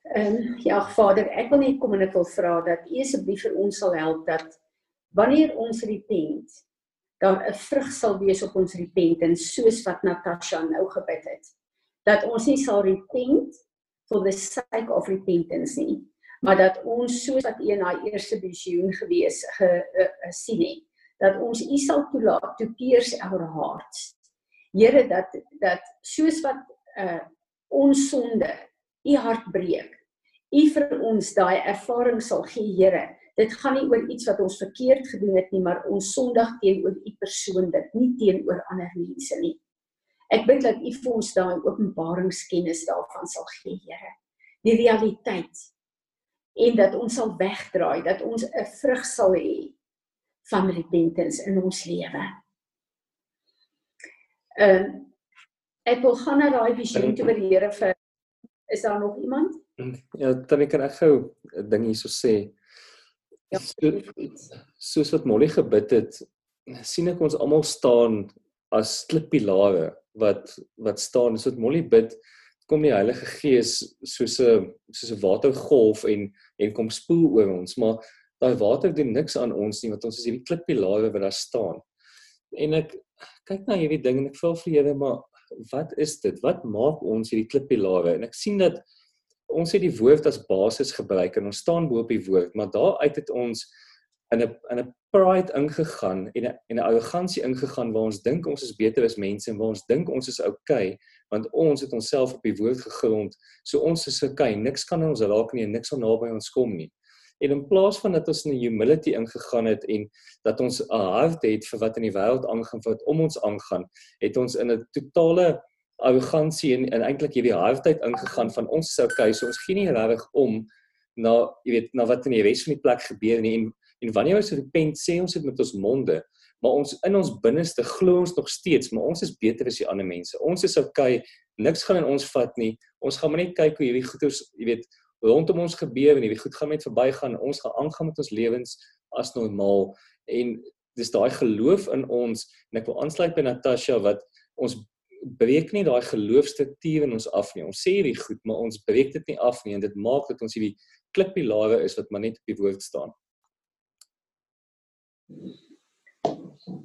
Ehm um, ja Vader, ek wil net kom en ek wil vra dat U asseblief vir ons sal help dat wanneer ons repent, daar 'n vrug sal wees op ons repentance soos wat Natasha nou gebid het. Dat ons nie sal repent for the sake of repentance nie, maar dat ons soos wat U in daai eerste visioen gewees gesien uh, uh, het, dat ons U sal toelaat to pierce our hearts. Here dat dat soos wat uh, ons sonde u hart breek. U vir ons daai ervaring sal gee, Here. Dit gaan nie oor iets wat ons verkeerd gedoen het nie, maar ons sondig teenoor u persoonlik, nie teenoor ander mense nie. Ek bid dat u vir ons daai openbaringskennis daarvan sal gee, Here. Die realiteit en dat ons sal wegdraai, dat ons 'n vrug sal hê van repentance in ons lewe. Ehm uh, ek wil gaan na daai visioen toe by die Here vir is daar nog iemand? Ja, dan kan ek gou 'n ding hierso sê. Ja, soos wat Molly gebid het, sien ek ons almal staan as klippilare wat wat staan soos Molly bid kom die Heilige Gees soos 'n soos 'n watergolf en en kom spoel oor ons maar daai water doen niks aan ons nie want ons is hierdie klippilare wat daar staan en ek kyk na hierdie ding en ek vra vir Here maar wat is dit wat maak ons hierdie klippilare en ek sien dat ons het die woord as basis gebruik en ons staan bo op die woord maar daar uit het ons in 'n in 'n pride ingegaan en 'n en 'n arrogansie ingegaan waar ons dink ons is beter as mense en waar ons dink ons is okay want ons het onsself op die woord gegrond. So ons is okay, niks kan ons raak nie en niks sal naby ons kom nie. En in plaas van dat ons in humility ingegaan het en dat ons 'n hart het vir wat in die wêreld aangaan, wat om ons aangaan, het ons in 'n totale arrogansie en, en eintlik hierdie hardheid ingegaan van ons is okay, so ons gee nie regtig om na jy weet na wat in die res van die plek gebeur nie en En wanneer ons repent, sê ons dit met ons monde, maar ons in ons binneste glo ons nog steeds, maar ons is beter as die ander mense. Ons is okay, niks gaan in ons vat nie. Ons gaan maar net kyk hoe hierdie goeders, jy weet, rondom ons gebeur en hierdie goed gaan net verbygaan. Ons gaan aangaan met ons lewens as normaal. En dis daai geloof in ons en ek wil aansluit by Natasha wat ons breek nie daai geloofstruktuur in ons af nie. Ons sê hierdie goed, maar ons breek dit nie af nie en dit maak dat ons hierdie klippilare is wat maar net op die woord staan.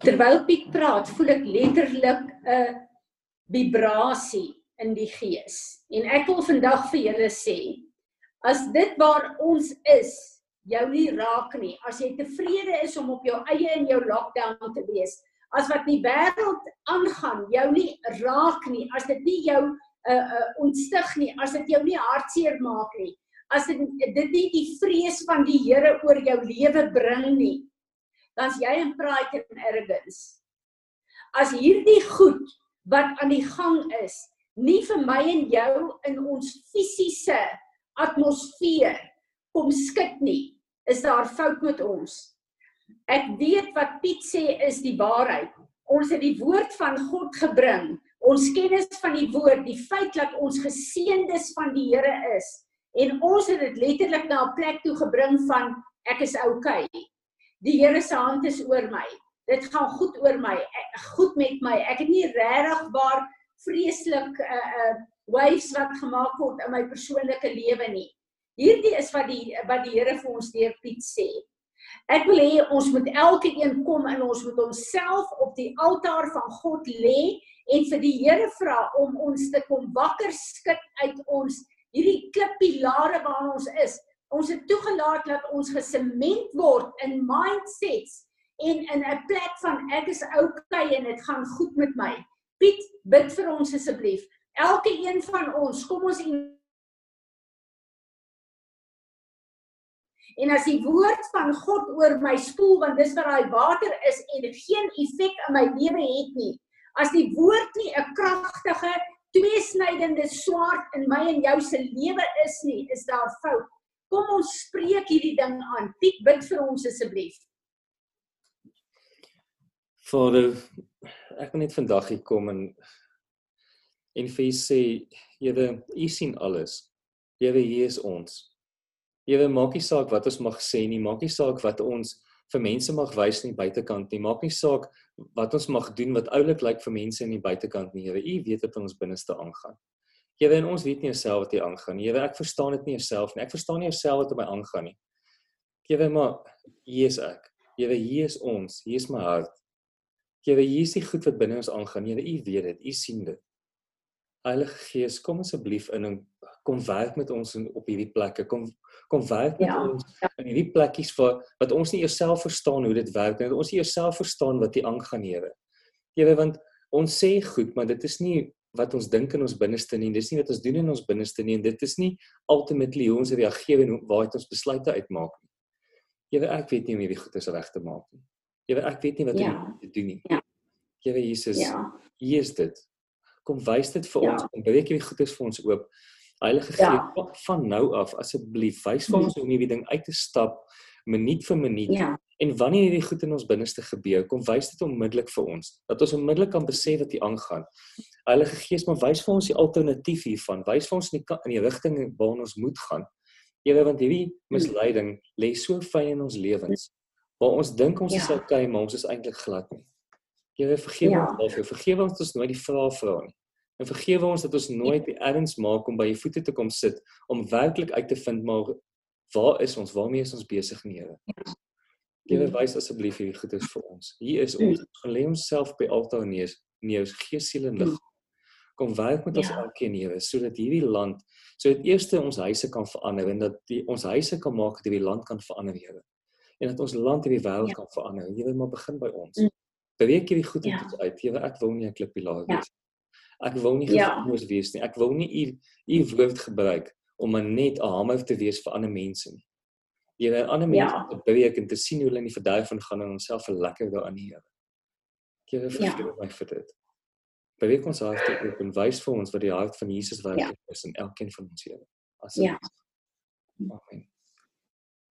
Terwyl Piet praat, voel ek letterlik 'n vibrasie in die gees. En ek wil vandag vir julle sê, as dit waar ons is, jou nie raak nie, as jy tevrede is om op jou eie in jou lockdown te wees, as wat die wêreld aangaan jou nie raak nie, as dit nie jou uh uh ontstig nie, as dit jou nie hartseer maak nie, as dit dit nie die vrees van die Here oor jou lewe bring nie, dan's jy in pride en arrogance. As hierdie goed wat aan die gang is, nie vir my en jou in ons fisiese atmosfeer kom skud nie, is daar fout met ons. Ek weet wat Piet sê is die waarheid. Ons het die woord van God gebring. Ons kennis van die woord, die feit dat ons geseëndes van die Here is en ons het dit letterlik na 'n plek toe gebring van ek is oukei. Okay die Here se hand is oor my. Dit gaan goed oor my, goed met my. Ek het nie regtig waar vreeslik 'n uh, eh, 'n uh, eh, waves wat gemaak word in my persoonlike lewe nie. Hierdie is wat die wat die Here vir ons deur Piet sê. Ek wil hê ons moet elke een kom en ons moet onsself op die altaar van God lê en vir die Here vra om ons te kom wakker skud uit ons hierdie klippilare waar ons is ons het toegelaat dat ons gesement word in mindsets en in 'n plek van ek is okay en dit gaan goed met my. Piet, bid vir ons asseblief. Elke een van ons, kom ons en En as die woord van God oor my spoel want dis wat daai water is en dit geen effek in my lewe het nie. As die woord nie 'n kragtige tweesnydende swaard in my en jou se lewe is nie, is daar fout. Kom ons spreek hierdie ding aan. Piet bid vir ons asseblief. Vader, ek wil net vandag hier kom en en vir u sê, Here, u sien alles. Here, hier is ons. Here, maak nie saak wat ons mag sê nie, maak nie saak wat ons vir mense mag wys in die buitekant nie, maak nie saak wat ons mag doen wat oulik lyk vir mense in die buitekant nie, Here. U weet wat in ons binneste aangaan. Here, en ons weet nie self wat hier aangaan nie. Here, ek verstaan dit nie self nie. Ek verstaan nie self wat op my aangaan nie. Here, maar hier is ek. Here, hier is ons. Hier is my hart. Here, hier is die goed wat binne ons aangaan. Here, U weet dit. U sien dit. Heilige Gees, kom asseblief in en kom werk met ons in op hierdie plekke. Kom kom werk met ja, ons in hierdie plekkies vir wat ons nie jouself verstaan hoe dit werk nie. Ons nie jouself verstaan wat hier aangaan, Here. Here, want ons sê goed, maar dit is nie wat ons dink in ons binneste nie. Dis nie wat ons doen in ons binneste nie en dit is nie ultimately hoe ons reageer en waar het ons besluite uitmaak nie. Jewe ek weet nie hoe hierdie goeie se reg te maak nie. Jewe ek weet nie wat ja. om te doen nie. Ja. Jewe Jesus, ja. hier is dit. Kom wys dit vir ja. ons. Kom breek hierdie goeie vir ons oop. Heilige Gees, ja. van nou af asseblief wys vir ons hoe om hierdie ding uit te stap minuut vir minuut. Ja. En wanneer hierdie goed in ons binneste gebeur, kom wys dit onmiddellik vir ons dat ons onmiddellik kan besef wat hier aangaan. Heilige Gees, maar wys vir ons die alternatief hiervan. Wys vir ons in die in die rigting waarna ons moet gaan. Here, want hierdie misleiding lê so fyn in ons lewens. Waar ons dink ons ja. is okay, maar ons is eintlik glad nie. Here, vergewe ja. ons daarvoor. Vergewe ons dat ons nooit die vrae vra nie. En vergewe ons dat ons nooit die erns maak om by u voete te kom sit om werklik uit te vind maar waar is ons? Waarmee is ons besig, Here? Here, wys asseblief hierdie goedes vir ons. Hier is ons. Gaan lê onsself by altaar neer, neus, gees, siel en liggaam kom werk met ons ja. elkeen Here sodat hierdie land sodat eers ons huise kan verander en dat die, ons huise kan maak dat hierdie land kan verander Here. En dat ons land hierdie wêreld ja. kan verander. Here, maar begin by ons. Mm. Beweeg hierdie goed ja. uit. Here, ek wil nie 'n klippilaar ja. wees. Ja. Ek wil nie gevoelloos ja. wees nie. Ek wil nie u u woord gebruik om net 'n hamer te wees vir ander mense nie. Here, ander mense ja. te beweeg en te sien hoe hulle in die verduif van gaan en onsself lekker daarin Here. Here, vergewe ja. my vir dit beweeg ons harte oop en wys vir ons wat die hart van Jesus werklik ja. is in elkeen van ons Here. Ja. Amen.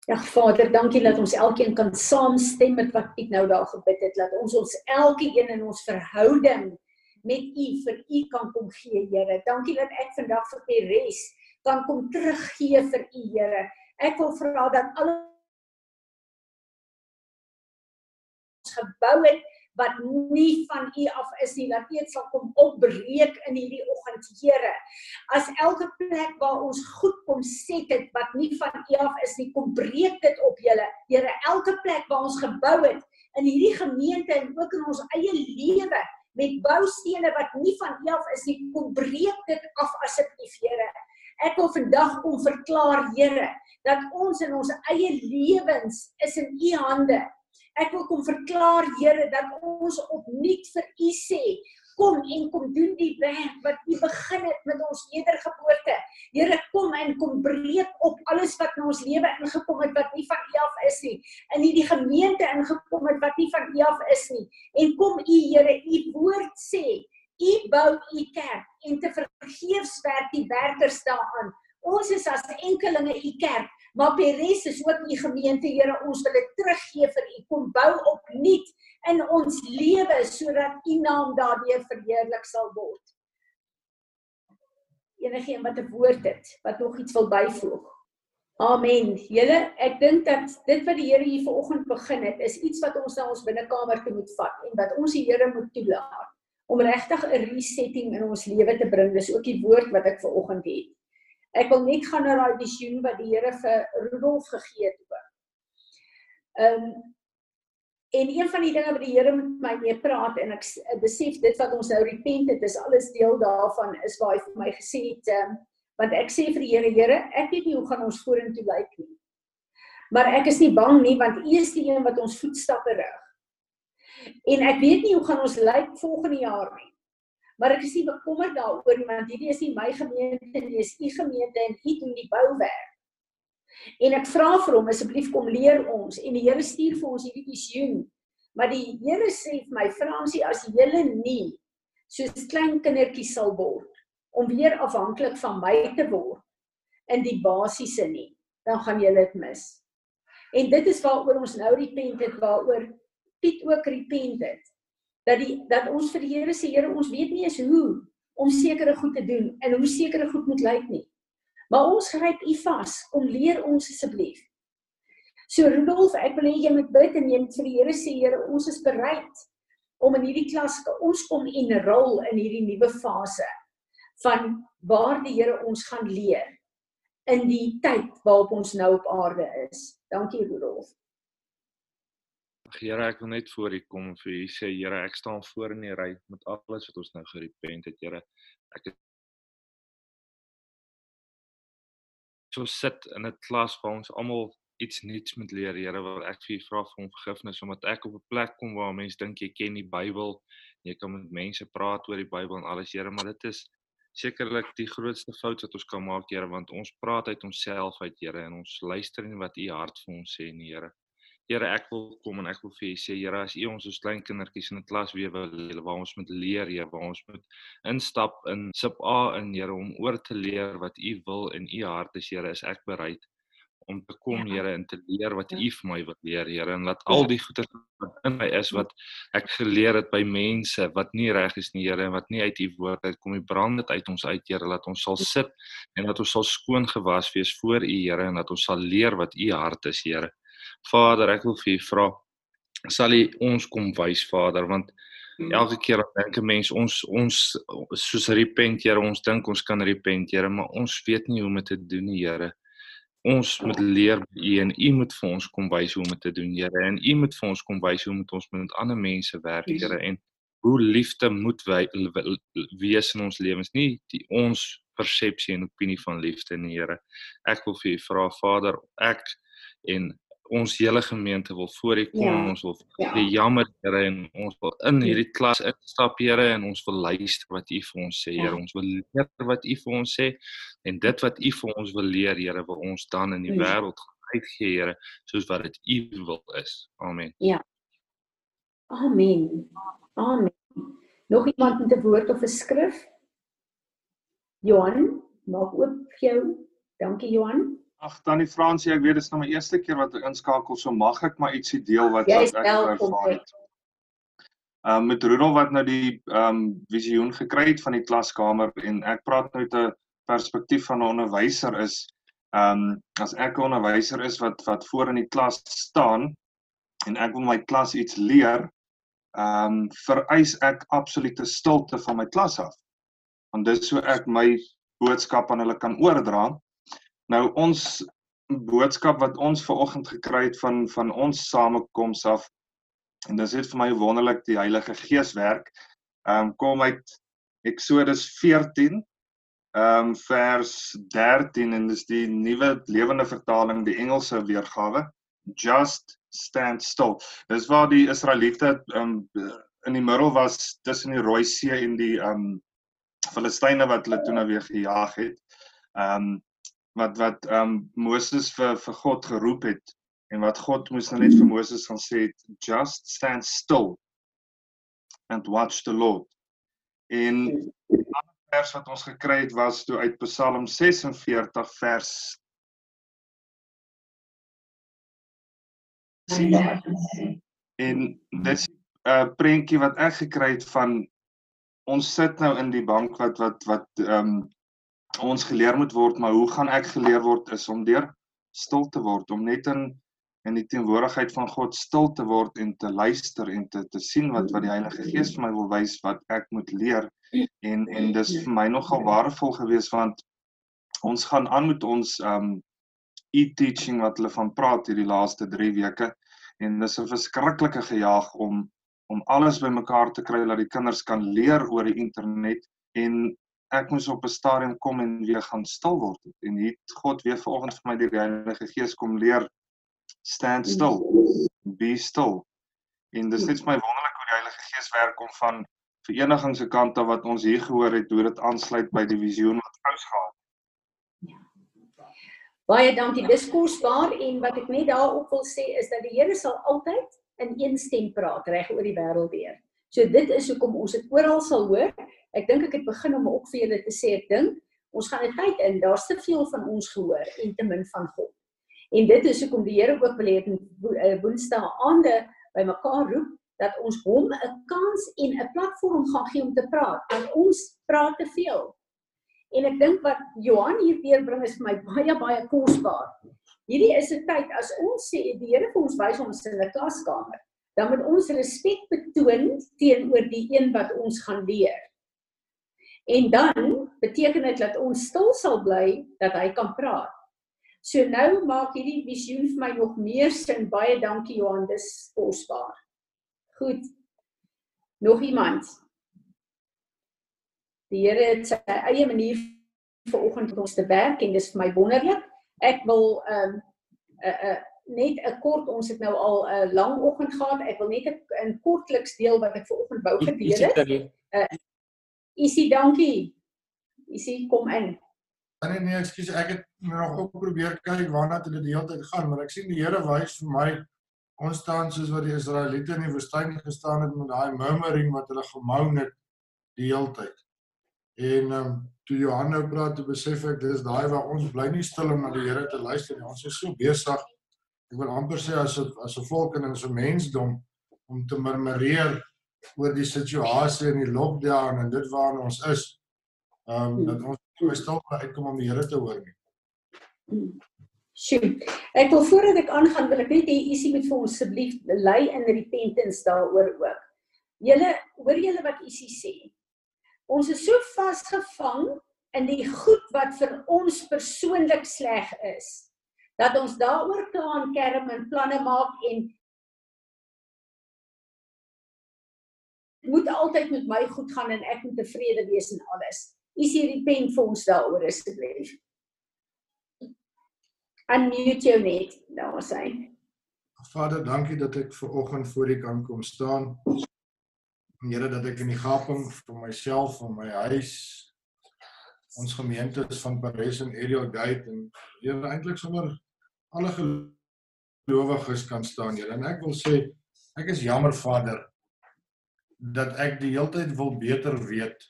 Ja Vader, dankie dat ons elkeen kan saamstem met wat ek nou daar gebid het, dat ons ons elkeen in ons verhouding met U vir U kan kom gee, Here. Dankie dat ek vandag vir die res kan kom teruggee vir U, Here. Ek wil vra dat alle gebou het wat nie van U af is nie, dat U dit sal kom opbreek in hierdie oggend, Here. As elke plek waar ons goed kom set het wat nie van U af is nie, kom breek dit op, Here. Here, elke plek waar ons gebou het in hierdie gemeente en ook in ons eie lewe met boustene wat nie van U af is nie, kom breek dit af asseblief, Here. Ek wil vandag kom verklaar, Here, dat ons in ons eie lewens is in U hande. Ek wil kom verklaar Here dat ons opnuut vir U sê kom en kom doen die werk wat U begin het met ons wedergeboorte. Here kom en kom breek op alles wat in ons lewe ingekom het wat nie van U af is nie. In hierdie gemeente ingekom het wat nie van U af is nie. En kom U Here, U woord sê, U bou U kerk en te vergeefs werk die werkers daaraan. Ons is as enkelinge U kerk Maar Peres is ook u gemeente, Here, ons wil dit teruggee vir u. Kom bou opnuut in ons lewe sodat u naam daardeur verheerlik sal word. Enige een wat 'n woord het, wat nog iets wil byvoeg. Amen. Julle, ek dink dat dit wat die Here hier vanoggend begin het, is iets wat ons na ons binnekamer moet vat en wat ons die Here moet toelaat om regtig 'n resetting in ons lewe te bring. Dis ook die woord wat ek vanoggend het. Ek wil net gaan na daai visioen wat die Here vir Rudolf gegee het ook. Ehm um, en een van die dinge wat die Here met my mee praat en ek besef dit wat ons nou repent het is alles deel daarvan is waar hy vir my gesê het ehm um, want ek sê vir die Here Here, ek weet nie hoe gaan ons vorentoe lyk nie. Maar ek is nie bang nie want U is die een wat ons voetstappe rig. En ek weet nie hoe gaan ons lyk volgende jaar nie maar ek is nie bekommerd daaroor nie want hierdie is nie my gemeente nie, dis u gemeente en u doen die bouwerk. En ek vra vir hom asseblief kom leer ons en die Here stuur vir ons hierdie visioen. Maar die Here sê vir my Fransie as julle nie soos klein kindertjies sal word om weer afhanklik van my te word in die basiese nie, dan gaan julle dit mis. En dit is waaroor ons nou repent het, waaroor Piet ook repent het dat die dat ons vir die Here sê Here ons weet nie eens hoe om sekere goed te doen en hoe sekere goed moet lyk nie. Maar ons gryp U vas. Kom leer ons asseblief. So Rudolf, ek wil hê jy moet bid en jy moet vir die Here sê Here ons is bereid om in hierdie klas ons kom en rol in hierdie nuwe fase van waar die Here ons gaan leer in die tyd waarop ons nou op aarde is. Dankie Rudolf. Here, ek wil net voor U kom vir U sê, Here, ek staan voor in die ry met alles wat ons nou gerepent het, Here. Ek het so sit in 'n klas waar ons almal iets nuuts moet leer, Here, waar ek vir U vra vir vergifnis omdat ek op 'n plek kom waar mense dink jy ken die Bybel, jy kan met mense praat oor die Bybel en alles, Here, maar dit is sekerlik die grootste fout wat ons kan maak, Here, want ons praat uit onsself uit, Here, en ons luister nie wat U hart vir ons sê nie, Here. Here, ek wil kom en ek wil vir U sê, Here, as U ons as klein kindertjies in 'n klas weer wil leer waar ons moet leer, Here, waar ons moet instap in sub A in, Here, om oor te leer wat U wil in U hart is, Here, is ek bereid om te kom Ja. Here en te leer wat Ja. U vir my wil leer Here en laat al die goeie wat in my is wat ek geleer het by mense wat nie reg is nie Here en wat nie uit U woord uitkom nie brand dit uit ons uit Here laat ons sal sit en dat ons sal skoon gewas wees voor U Here en dat ons sal leer wat U hart is Here Vader ek wil vir U vra sal U ons kom wys Vader? Want elke keer dan dink 'n mens ons ons soos repent Here ons dink ons kan repent Here maar ons weet nie hoe om dit te doen nie Here. Ons moet leer by u en u moet vir ons kom wys hoe om dit te doen Here en u moet vir ons kom wys hoe moet ons met ander mense werk Here en hoe liefde moet wy wees in ons lewens nie die ons persepsie en opinie van liefde nie Here. Ek wil vir u vra Vader ek en ons hele gemeente wil voor U kom Ja. ons wil Ja. die jammer Here en ons wil in hierdie klas instap Here en ons wil luister wat U vir ons sê Ja. Here ons wil leer wat U vir ons sê en dit wat U vir ons wil leer Here wil ons dan in die Mm. wêreld uitgee Here soos wat dit U wil is amen Amen. Amen. Nog iemand met 'n woord of 'n skrif? Johan, maak oop vir jou. Dankie Johan. Ag tannie Fransie, ek weet dit is nou my eerste keer wat ek inskakel, so mag ek maar ietsie deel wat wat ek ervaar het. Um met Rudolf wat nou die um visioen gekry het van die klaskamer en ek praat nou uit 'n perspektief van 'n onderwyser is um as ek 'n onderwyser is wat wat voor in die klas staan en ek wil my klas iets leer, um vereis ek absolute stilte van my klas af. Want dis so ek my boodskap aan hulle kan oordra. Nou ons boodskap wat ons ver oggend gekry het van van ons samekoms af en dis net vir my wonderlik die Heilige Gees werk. Ehm um, kom uit Eksodus 14 ehm um, vers 13 en dis die nuwe lewende vertaling, die Engelse weergawe. Just stand still. Dis waar die Israeliete um, in die middel was tussen die Rooi See en die ehm um, Filistyne wat hulle toe nou weer gejaag het. Ehm um, wat wat ehm um, Moses vir vir God geroep het en wat God moes nou net vir Moses gaan sê het, just stand still and watch the Lord. En vers wat ons gekry het was toe uit Psalm 46 vers 10 en dit is 'n uh, prentjie wat ek gekry het van ons sit nou in die bank wat wat wat ehm um, ons geleer moet word, maar hoe gaan ek geleer word is om deur stil te word, om net in in die teenwoordigheid van God stil te word en te luister en te te sien wat wat die Heilige Gees vir my wil wys wat ek moet leer. En en dis vir my nogal waardevol geweest want ons gaan aan met ons um e-teaching wat hulle van praat hierdie laaste 3 weke. En dis 'n verskriklike gejaag om om alles bymekaar te kry dat die kinders kan leer oor die internet en ek moes op 'n stadium kom en weer gaan stil word en hier het God weer vanoggend vir my die Heilige Gees kom leer stand still be still en dis net vir my wonderlik hoe die Heilige Gees werk om van vereniging se kant af wat ons hier gehoor het hoe dit aansluit by die visioen wat ons gehad Baie dankie. Dis kosbaar en wat ek net daarop wil sê is dat die Here sal altyd in een stem praat reg oor die wêreld deur. So dit is hoekom ons dit oral sal hoor. Ek dink ek het begin om ook vir julle te sê ek dink ons gaan 'n tyd in daar's te veel van ons gehoor en te min van God. En dit is hoekom die Here ook wil hê dat Woensdae aande bymekaar roep dat ons hom 'n kans en 'n platform gaan gee om te praat. Want ons praat te veel. En ek dink wat Johan hier deurbring is vir my baie baie kosbaar. Hierdie is 'n tyd as ons sê die Here vir ons wys ons in 'n klaskamer, dan moet ons respek betoon teenoor die een wat ons gaan leer. En dan beteken dit dat ons stil sal bly dat hy kan praat. So nou maak hierdie visioen vir my nog meer sin. Baie dankie Johan, dis kosbaar. Goed. Nog iemand? Die Here het sy eie manier vir oggend met ons te werk en dis vir my wonderlik. Ek wil ehm um, 'n uh, 'n uh, net 'n kort ons het nou al 'n uh, lang oggend gehad. Ek wil net 'n kortliks deel wat ek ver oggend wou gedeel het. Uh, Isie, dankie. Isie, kom in. Nee nee, ekskuus, ek het nog ook probeer kyk waarna dit die hele tyd gaan, maar ek sien die Here wys vir my ons staan soos wat die Israeliete in die woestyn gestaan het met daai murmuring wat hulle gemou het die hele tyd. En ehm um, toe Johan nou praat, toe besef ek dis daai waar ons bly nie stil om na die Here te luister nie. Ons is so besig. Ek wil amper sê as 'n as 'n volk en as 'n mensdom om te murmureer oor die situasie en die lockdown en dit waarna ons is. Ehm um, dat ons nie stil kan uitkom om die Here te hoor nie. Sjoe. Ek wil voordat ek aangaan, wil ek net hê isie moet vir ons asseblief lei in repentance daaroor ook. Julle, hoor julle wat isie sê? Ons is so vasgevang in die goed wat vir ons persoonlik sleg is dat ons daaroor klaan kerm en planne maak en moet altyd met my goed gaan en ek moet tevrede wees en alles. Is hierdie pen vir ons daaroor asseblief? Unmute jou net, daar sê. Vader, dankie dat ek ver oggend voor U kan kom staan. Here dat ek in die gaping vir myself en my huis ons gemeentes van Paris en Ariel Gate en Here eintlik sommer alle gelowiges kan staan Here en ek wil sê ek is jammer Vader dat ek die hele tyd wil beter weet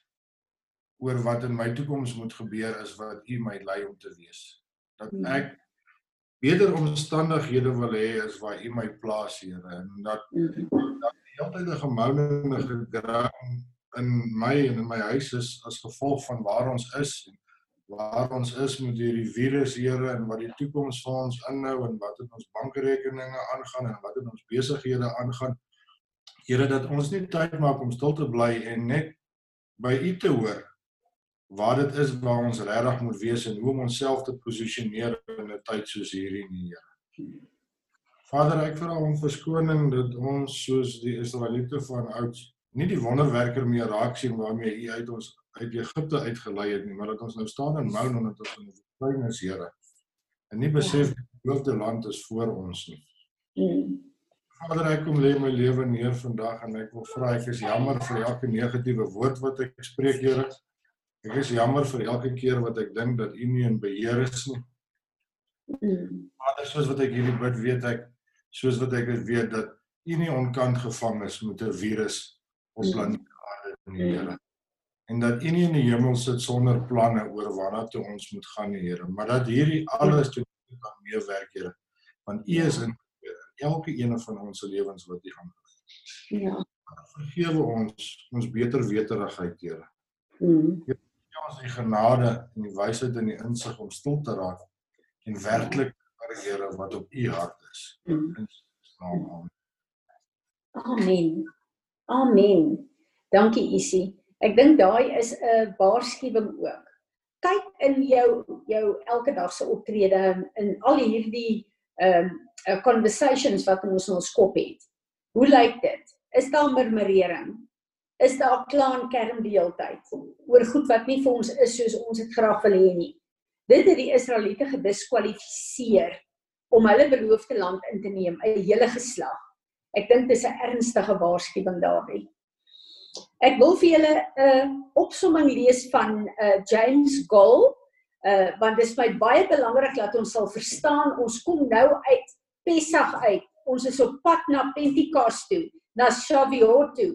oor wat in my toekoms moet gebeur is wat U my lei om te wees dat hmm. ek beter omstandighede wil hê as waar U my plaas Here en dat hmm. dat heeltyd 'n gemounende gedrang in my en in my huis is as gevolg van waar ons is en waar ons is met hierdie virus Here en wat die toekoms vir ons inhou en wat in ons bankrekeninge aangaan en wat in ons besighede aangaan. Here dat ons nie tyd maak om stil te bly en net by U te hoor wat dit is waar ons regtig moet wees en hoe om onsself te posisioneer in 'n tyd soos hierdie nie Here. Vader, ek vra om verskoning dat ons soos die Israeliete van ouds nie die wonderwerker meer raak sien waarmee U uit ons uit Egipte uitgelei het nie, maar dat ons nou staan en mou omdat ons in die verpligting is, Here. En nie besef die beloofde land is voor ons nie. Mm. Vader, ek kom lê my lewe neer vandag en ek wil vra ek is jammer vir elke negatiewe woord wat ek spreek, Here. Ek is jammer vir elke keer wat ek dink dat U nie in beheer is nie. Mm. Vader, soos wat ek hierdie bid, weet ek soos wat ek weet dat u nie onkant gevang is met 'n virus op mm. planeet Aarde nie, mm. Here. En dat u nie in die hemel sit sonder planne oor waarna toe ons moet gaan, Here, maar dat hierdie alles toe kan meewerk, Here. Want u is in elke een van ons se lewens wat u gaan doen. Ja. Vergewe ons ons beter weterigheid, Here. Mm. Ja, ons die genade en die wysheid en die insig om stil te raak en werklik Here wat op u hart is. Mm. Amen. Amen. Amen. Dankie Isie. Ek dink daai is 'n waarskuwing ook. Kyk in jou jou elke dag se optrede in al hierdie ehm um, conversations wat ons in ons kop het. Hoe lyk dit? Is daar murmurering? Is daar klaan kerm die hele tyd oor goed wat nie vir ons is soos ons dit graag wil hê nie? Dit het die Israeliete gediskwalifiseer om hulle beloofde land in te neem, 'n hele geslag. Ek dink dis 'n ernstige waarskuwing daarbey. Ek wil vir julle 'n uh, opsomming lees van uh, James Goll, uh, want dit is baie belangrik dat ons sal verstaan ons kom nou uit Pessach uit. Ons is op pad na Pentekoste toe, na Shavuot toe.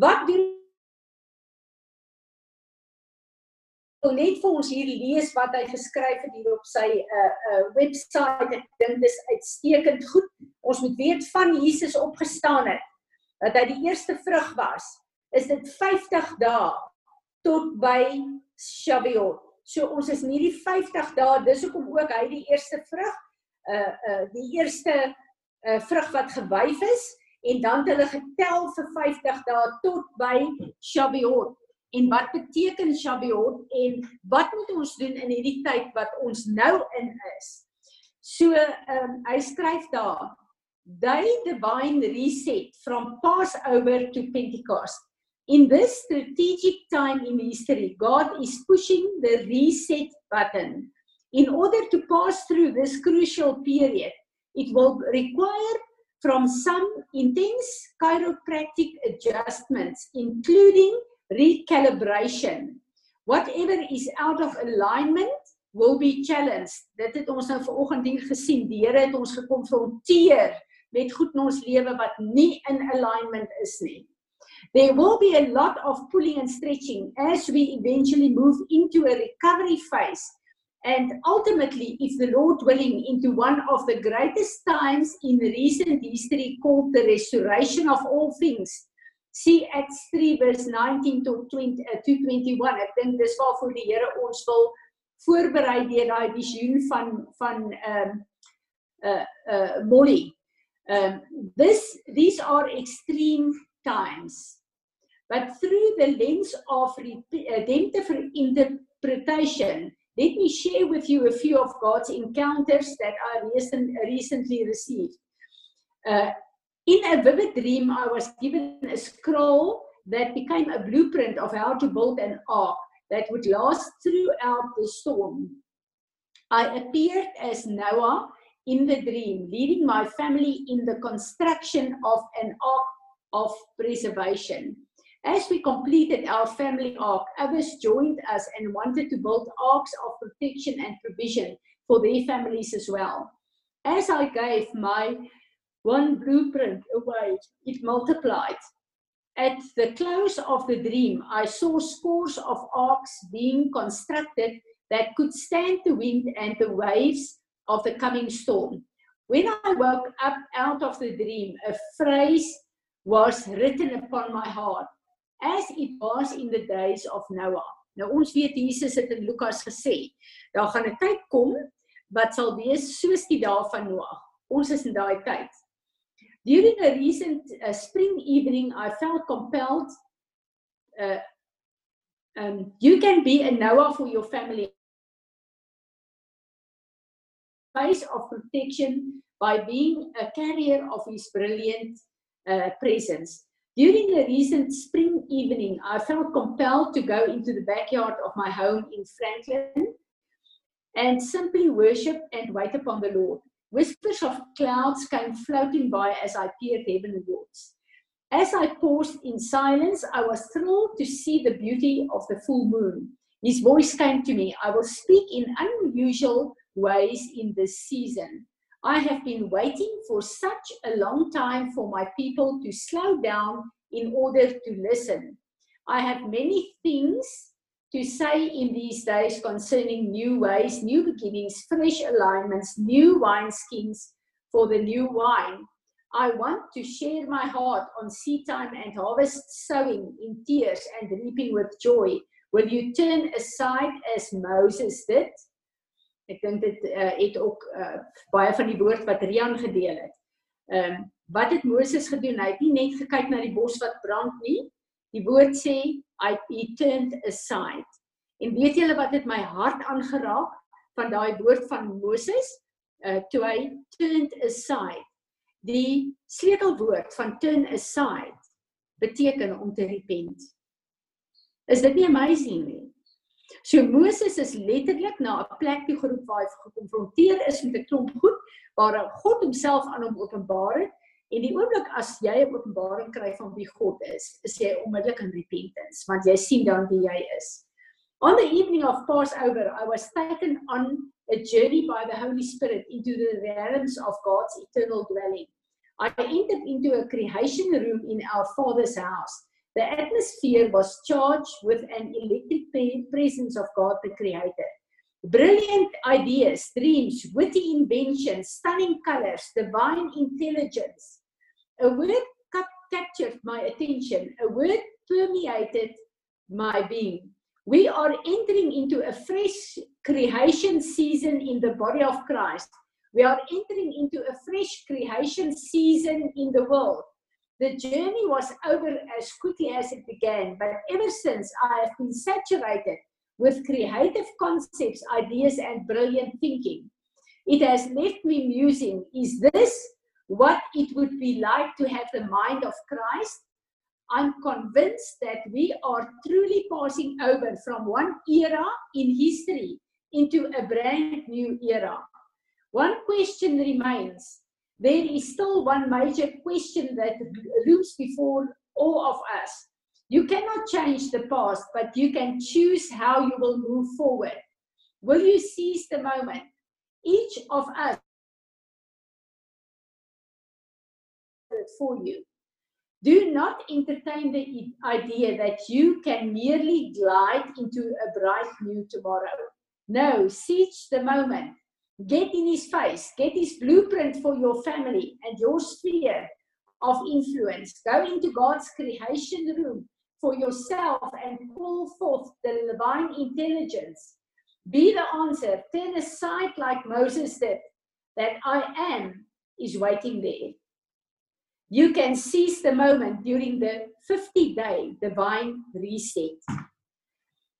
Wat doen wil net vir ons hier lees wat hy geskryf het hier op sy uh uh webwerf. Ek dink dis uitstekend goed. Ons moet weet van Jesus opgestaan het dat hy die eerste vrug was. Is dit 50 dae tot by Shavuot. So ons is nie die 50 dae, dis hoekom ook hy die eerste vrug uh uh die eerste uh vrug wat gewyf is en dan het hulle getel vir 50 dae tot by Shavuot en wat beteken Shavuot en wat moet ons doen in hierdie tyd wat ons nou in is. So ehm um, hy skryf daar they divine reset from Passover to Pentecost. In this strategic time in history, God is pushing the reset button. In order to pass through this crucial period, it will require from some intense chiropractic adjustments, including recalibration. Whatever is out of alignment will be challenged. Dit het ons nou vanoggend hier gesien. Die Here het ons gekonfronteer met goed in ons lewe wat nie in alignment is nie. There will be a lot of pulling and stretching as we eventually move into a recovery phase and ultimately, if the Lord willing, into one of the greatest times in recent history called the restoration of all things. See Acts 3 verse 19 tot 20 uh, to 21. Ek dink dis waarvoor die Here ons wil voorberei deur daai visioen van van ehm um, uh uh Molly. Um this these are extreme times. But through the lens of redemptive interpretation, let me share with you a few of God's encounters that I recent, recently received. Uh, in a vivid dream, I was given a scroll that became a blueprint of how to build an ark that would last throughout the storm. I appeared as Noah in the dream, leading my family in the construction of an ark of preservation. As we completed our family ark, others joined us and wanted to build arcs of protection and provision for their families as well. As I gave my one blueprint away, it multiplied. At the close of the dream, I saw scores of arcs being constructed that could stand the wind and the waves of the coming storm. When I woke up out of the dream, a phrase was written upon my heart as it was in the days of Noah. Nou ons weet Jesus het in Lukas gesê, daar gaan 'n tyd kom wat sal wees soos die dae van Noag. Ons is in daai tyd. During a recent uh, spring evening, I felt compelled uh um you can be a Noah for your family. Face of protection by being a carrier of his brilliant uh, presence. During a recent spring evening, I felt compelled to go into the backyard of my home in Franklin and simply worship and wait upon the Lord. Whispers of clouds came floating by as I peered heavenwards. As I paused in silence, I was thrilled to see the beauty of the full moon. His voice came to me I will speak in unusual ways in this season. I have been waiting for such a long time for my people to slow down in order to listen. I have many things to say in these days concerning new ways, new beginnings, fresh alignments, new wineskins for the new wine. I want to share my heart on seed time and harvest sowing in tears and reaping with joy. Will you turn aside as Moses did? Ek dink dit uh, het ook uh, baie van die woord wat Rian gedeel het. Ehm um, wat het Moses gedoen? Hy het nie net gekyk na die bos wat brand nie. Die woord sê I he turned aside. En weet julle wat het my hart aangeraak van daai woord van Moses? Uh toe hy turned aside. Die sleutelwoord van turn aside beteken om te repent. Is dit nie amazing nie? So Moses is letterlik na 'n plek toe geroep waar hy gekonfronteer is met 'n klomp goed waar God homself aan hom openbaar het en die oomblik as jy 'n openbaring kry van wie God is, is jy onmiddellik in repentance want jy sien dan wie jy is. On the evening of Passover, I was taken on a journey by the Holy Spirit into the realms of God's eternal dwelling. I entered into a creation room in our Father's house. The atmosphere was charged with an electric presence of God the Creator. Brilliant ideas, dreams, witty inventions, stunning colors, divine intelligence. A word captured my attention, a word permeated my being. We are entering into a fresh creation season in the body of Christ. We are entering into a fresh creation season in the world. The journey was over as quickly as it began, but ever since I have been saturated with creative concepts, ideas, and brilliant thinking. It has left me musing is this what it would be like to have the mind of Christ? I'm convinced that we are truly passing over from one era in history into a brand new era. One question remains there is still one major question that looms before all of us. You cannot change the past, but you can choose how you will move forward. Will you seize the moment? Each of us for you. Do not entertain the idea that you can merely glide into a bright new tomorrow. No, seize the moment. Get in his face, get his blueprint for your family and your sphere of influence. Go into God's creation room for yourself and call forth the divine intelligence. Be the answer. Turn aside like Moses did, that I am is waiting there. You can seize the moment during the 50 day divine reset.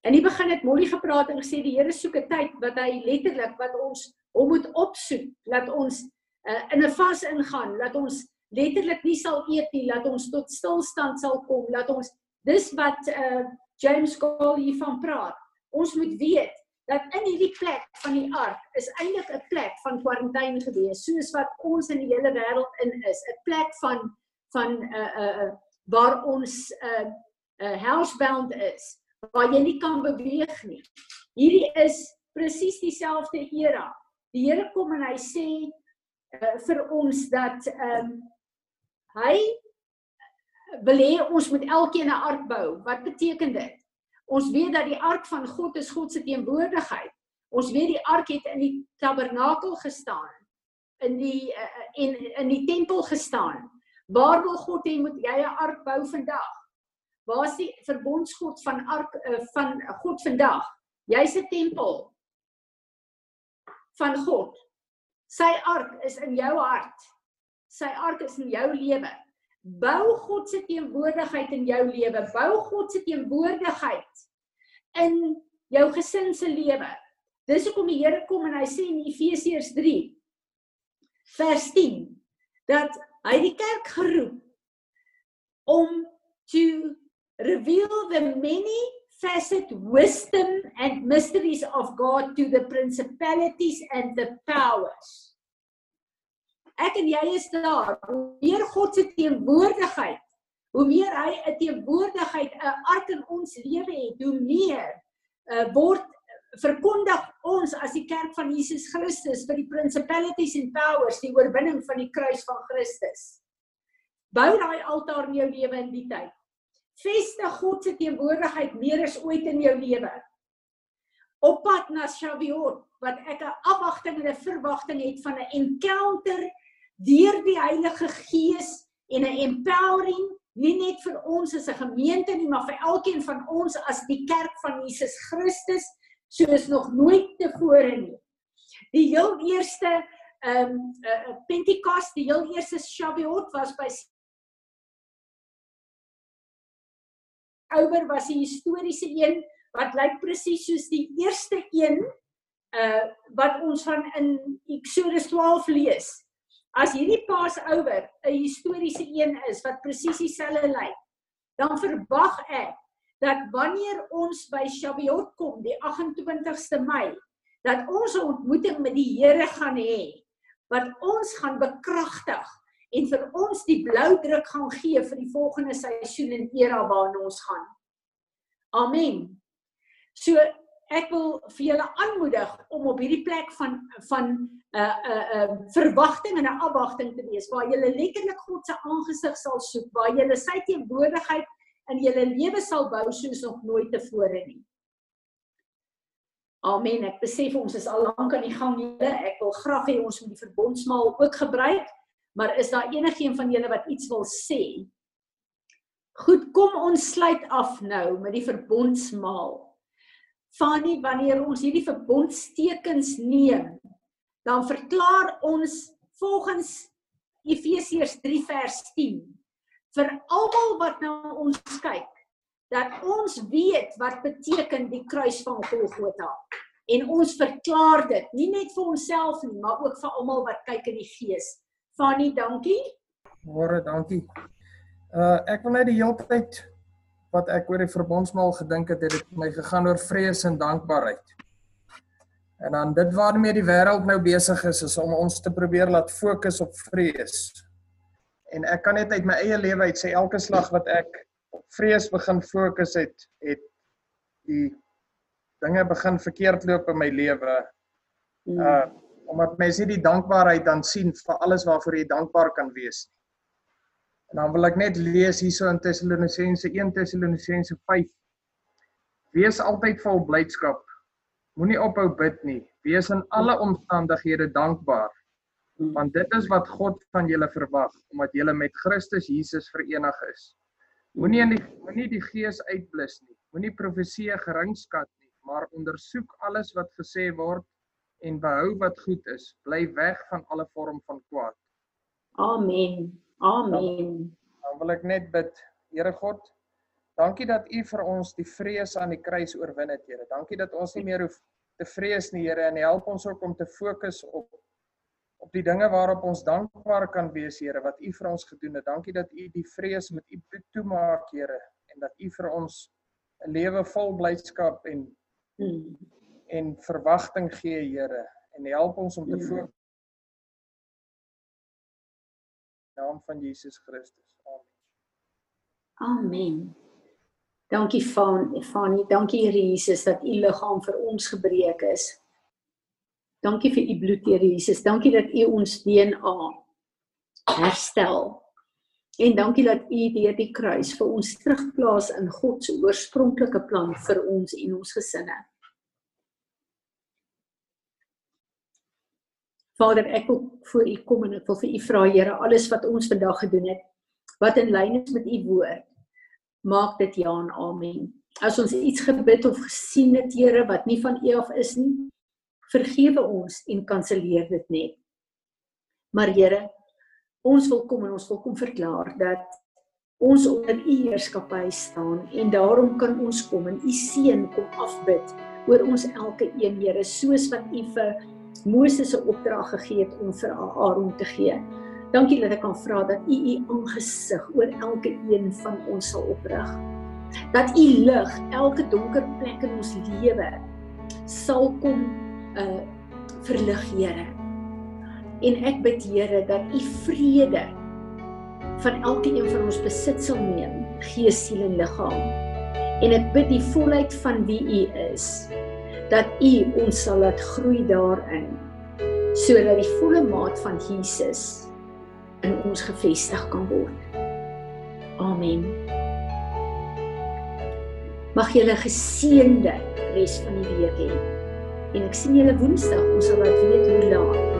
In die begin het Molly gepraat en gesê die Here soek 'n tyd wat hy letterlik wat ons hom moet opsoek, laat ons uh, in 'n vas ingaan, laat ons letterlik nie sal eet nie, laat ons tot stilstand sal kom, laat ons dis wat uh, James Cole hiervan praat. Ons moet weet dat in hierdie plek van die ark is eintlik 'n plek van kwarantyne gewees, soos wat ons in die hele wêreld in is, 'n plek van van 'n uh, 'n uh, waar ons 'n uh, 'n uh, housebound is, waar jy nie kan beweeg nie. Hierdie is presies dieselfde era. Die Here kom en hy sê uh, vir ons dat ehm um, hy wil hê ons moet elkeen 'n ark bou. Wat beteken dit? Ons weet dat die ark van God is God se teenwoordigheid. Ons weet die ark het in die tabernakel gestaan, in die uh, en in die tempel gestaan. Waar wil God hê moet jy 'n ark bou vandag? Waar is die verbondsgod van ark uh, van God vandag? Jy's 'n tempel van God. Sy ark is in jou hart. Sy ark is in jou lewe. Bou God se teenwoordigheid in jou lewe. Bou God se teenwoordigheid in jou gesin se lewe. Dis hoekom die Here kom en hy sê in Efesiërs 3 vers 10 dat hy die kerk geroep om to reveal the many facet wisdom and mysteries of God to the principalities and the powers ek en jy is daar. Hoe meer God se teenwoordigheid, hoe meer hy 'n teenwoordigheid 'n ark in ons lewe het, hoe meer uh, word verkondig ons as die kerk van Jesus Christus vir die principalities and powers die oorwinning van die kruis van Christus. Bou daai altaar in jou lewe in die tyd. Vestig God se teenwoordigheid meer as ooit in jou lewe. Op pad na Shavuot wat ek 'n afwagting en 'n verwagting het van 'n encounter deur die Heilige Gees en 'n empowering nie net vir ons as 'n gemeente nie, maar vir elkeen van ons as die kerk van Jesus Christus soos nog nooit tevore nie. Die heel eerste ehm um, uh, Pentekoste, die heel eerste Shavuot was by Ouer was 'n historiese een wat lyk presies soos die eerste een uh wat ons van in Eksodus 12 lees. As hierdie Passover 'n historiese een is wat presies dieselfde lyk, dan verwag ek dat wanneer ons by Shavuot kom, die 28ste Mei, dat ons 'n ontmoeting met die Here gaan hê wat ons gaan bekragtig en vir ons die blou druk gaan gee vir die volgende seisoen en era waarna ons gaan. Amen. So ek wil vir julle aanmoedig om op hierdie plek van van 'n uh, 'n uh, uh, verwagting en 'n afwagting te wees waar julle letterlik God se aangesig sal soek, waar julle sy teenwoordigheid in julle lewe sal bou soos nog nooit tevore nie. Amen. Ek besef ons is al lank aan die gang julle. Ek wil graag hê ons moet die verbondsmaal ook gebruik, maar is daar enigiemand van julle wat iets wil sê? Goed, kom ons sluit af nou met die verbondsmaal. Fanny, wanneer ons hierdie verbondstekens neem, dan verklaar ons volgens Efesiërs 3 vers 10 vir almal wat na ons kyk dat ons weet wat beteken die kruis van Golgotha en ons verklaar dit nie net vir onsself nie maar ook vir almal wat kyk in die gees. Fanny, dankie. Môre, dankie. Uh ek wil net die hele tyd wat ek oor die verbondsmaal gedink het, het dit my gegaan oor vrees en dankbaarheid. En dan dit waarmee die wêreld nou besig is is om ons te probeer laat fokus op vrees. En ek kan net uit my eie lewe uit sê elke slag wat ek op vrees begin fokus het, het die dinge begin verkeerd loop in my lewe. Hmm. Uh omdat mense nie die dankbaarheid dan sien vir alles waarvoor jy dankbaar kan wees nie. En dan wil ek net lees hierso in Tessalonisense 1 Tessalonisense 5. Wees altyd vol blydskap. Moenie ophou bid nie. Wees in alle omstandighede dankbaar. Want dit is wat God van julle verwag, omdat julle met Christus Jesus verenig is. Moenie in die moenie die gees uitblus nie. Moenie profeseë geringskat nie, maar ondersoek alles wat gesê word en behou wat goed is. Bly weg van alle vorm van kwaad. Amen. Amen. Dan wil ek net bid. Here God, dankie dat U vir ons die vrees aan die kruis oorwin het, Here. Dankie dat ons nie meer hoef te vrees nie, Here, en help ons ook om te fokus op op die dinge waarop ons dankbaar kan wees, Here, wat U vir ons gedoen het. Dankie dat U die vrees met U bloed toemaak, Here, en dat U vir ons 'n lewe vol blydskap en Hmm. En verwagting gee, Here, en help ons om te fokus naam van Jesus Christus. Amen. Amen. Dankie Van Fanie, dankie Here Jesus dat u liggaam vir ons gebreek is. Dankie vir u bloed Here Jesus. Dankie dat u ons DNA herstel. En dankie dat u deur die kruis vir ons terugplaas in God se oorspronklike plan vir ons en ons gesinne. Vader, ek wil voor u kom en ek wil vir u vra Here, alles wat ons vandag gedoen het, wat in lyn is met u woord, maak dit ja en amen. As ons iets gebid of gesien het, Here, wat nie van U af is nie, vergewe ons en kanselleer dit net. Maar Here, ons wil kom en ons wil kom verklaar dat ons onder U heerskappy staan en daarom kan ons kom en U seën kom afbid oor ons elke een, Here, soos wat U vir Moses se opdrag gegee het om vir Aaron te gee. Dankie dat ek kan vra dat U U aangesig oor elke een van ons sal oprig. Dat U lig elke donker plek in ons lewe sal kom uh verlig, Here. En ek bid Here dat U vrede van elke een van ons besit sal neem, gees, siel en liggaam. En ek bid die volheid van wie U is dat U ons sal laat groei daarin sodat die volle maat van Jesus in ons gevestig kan word. Amen. Mag julle geseënde res van die week hê. En ek sien julle Woensdag, ons sal laat weet hoe laat.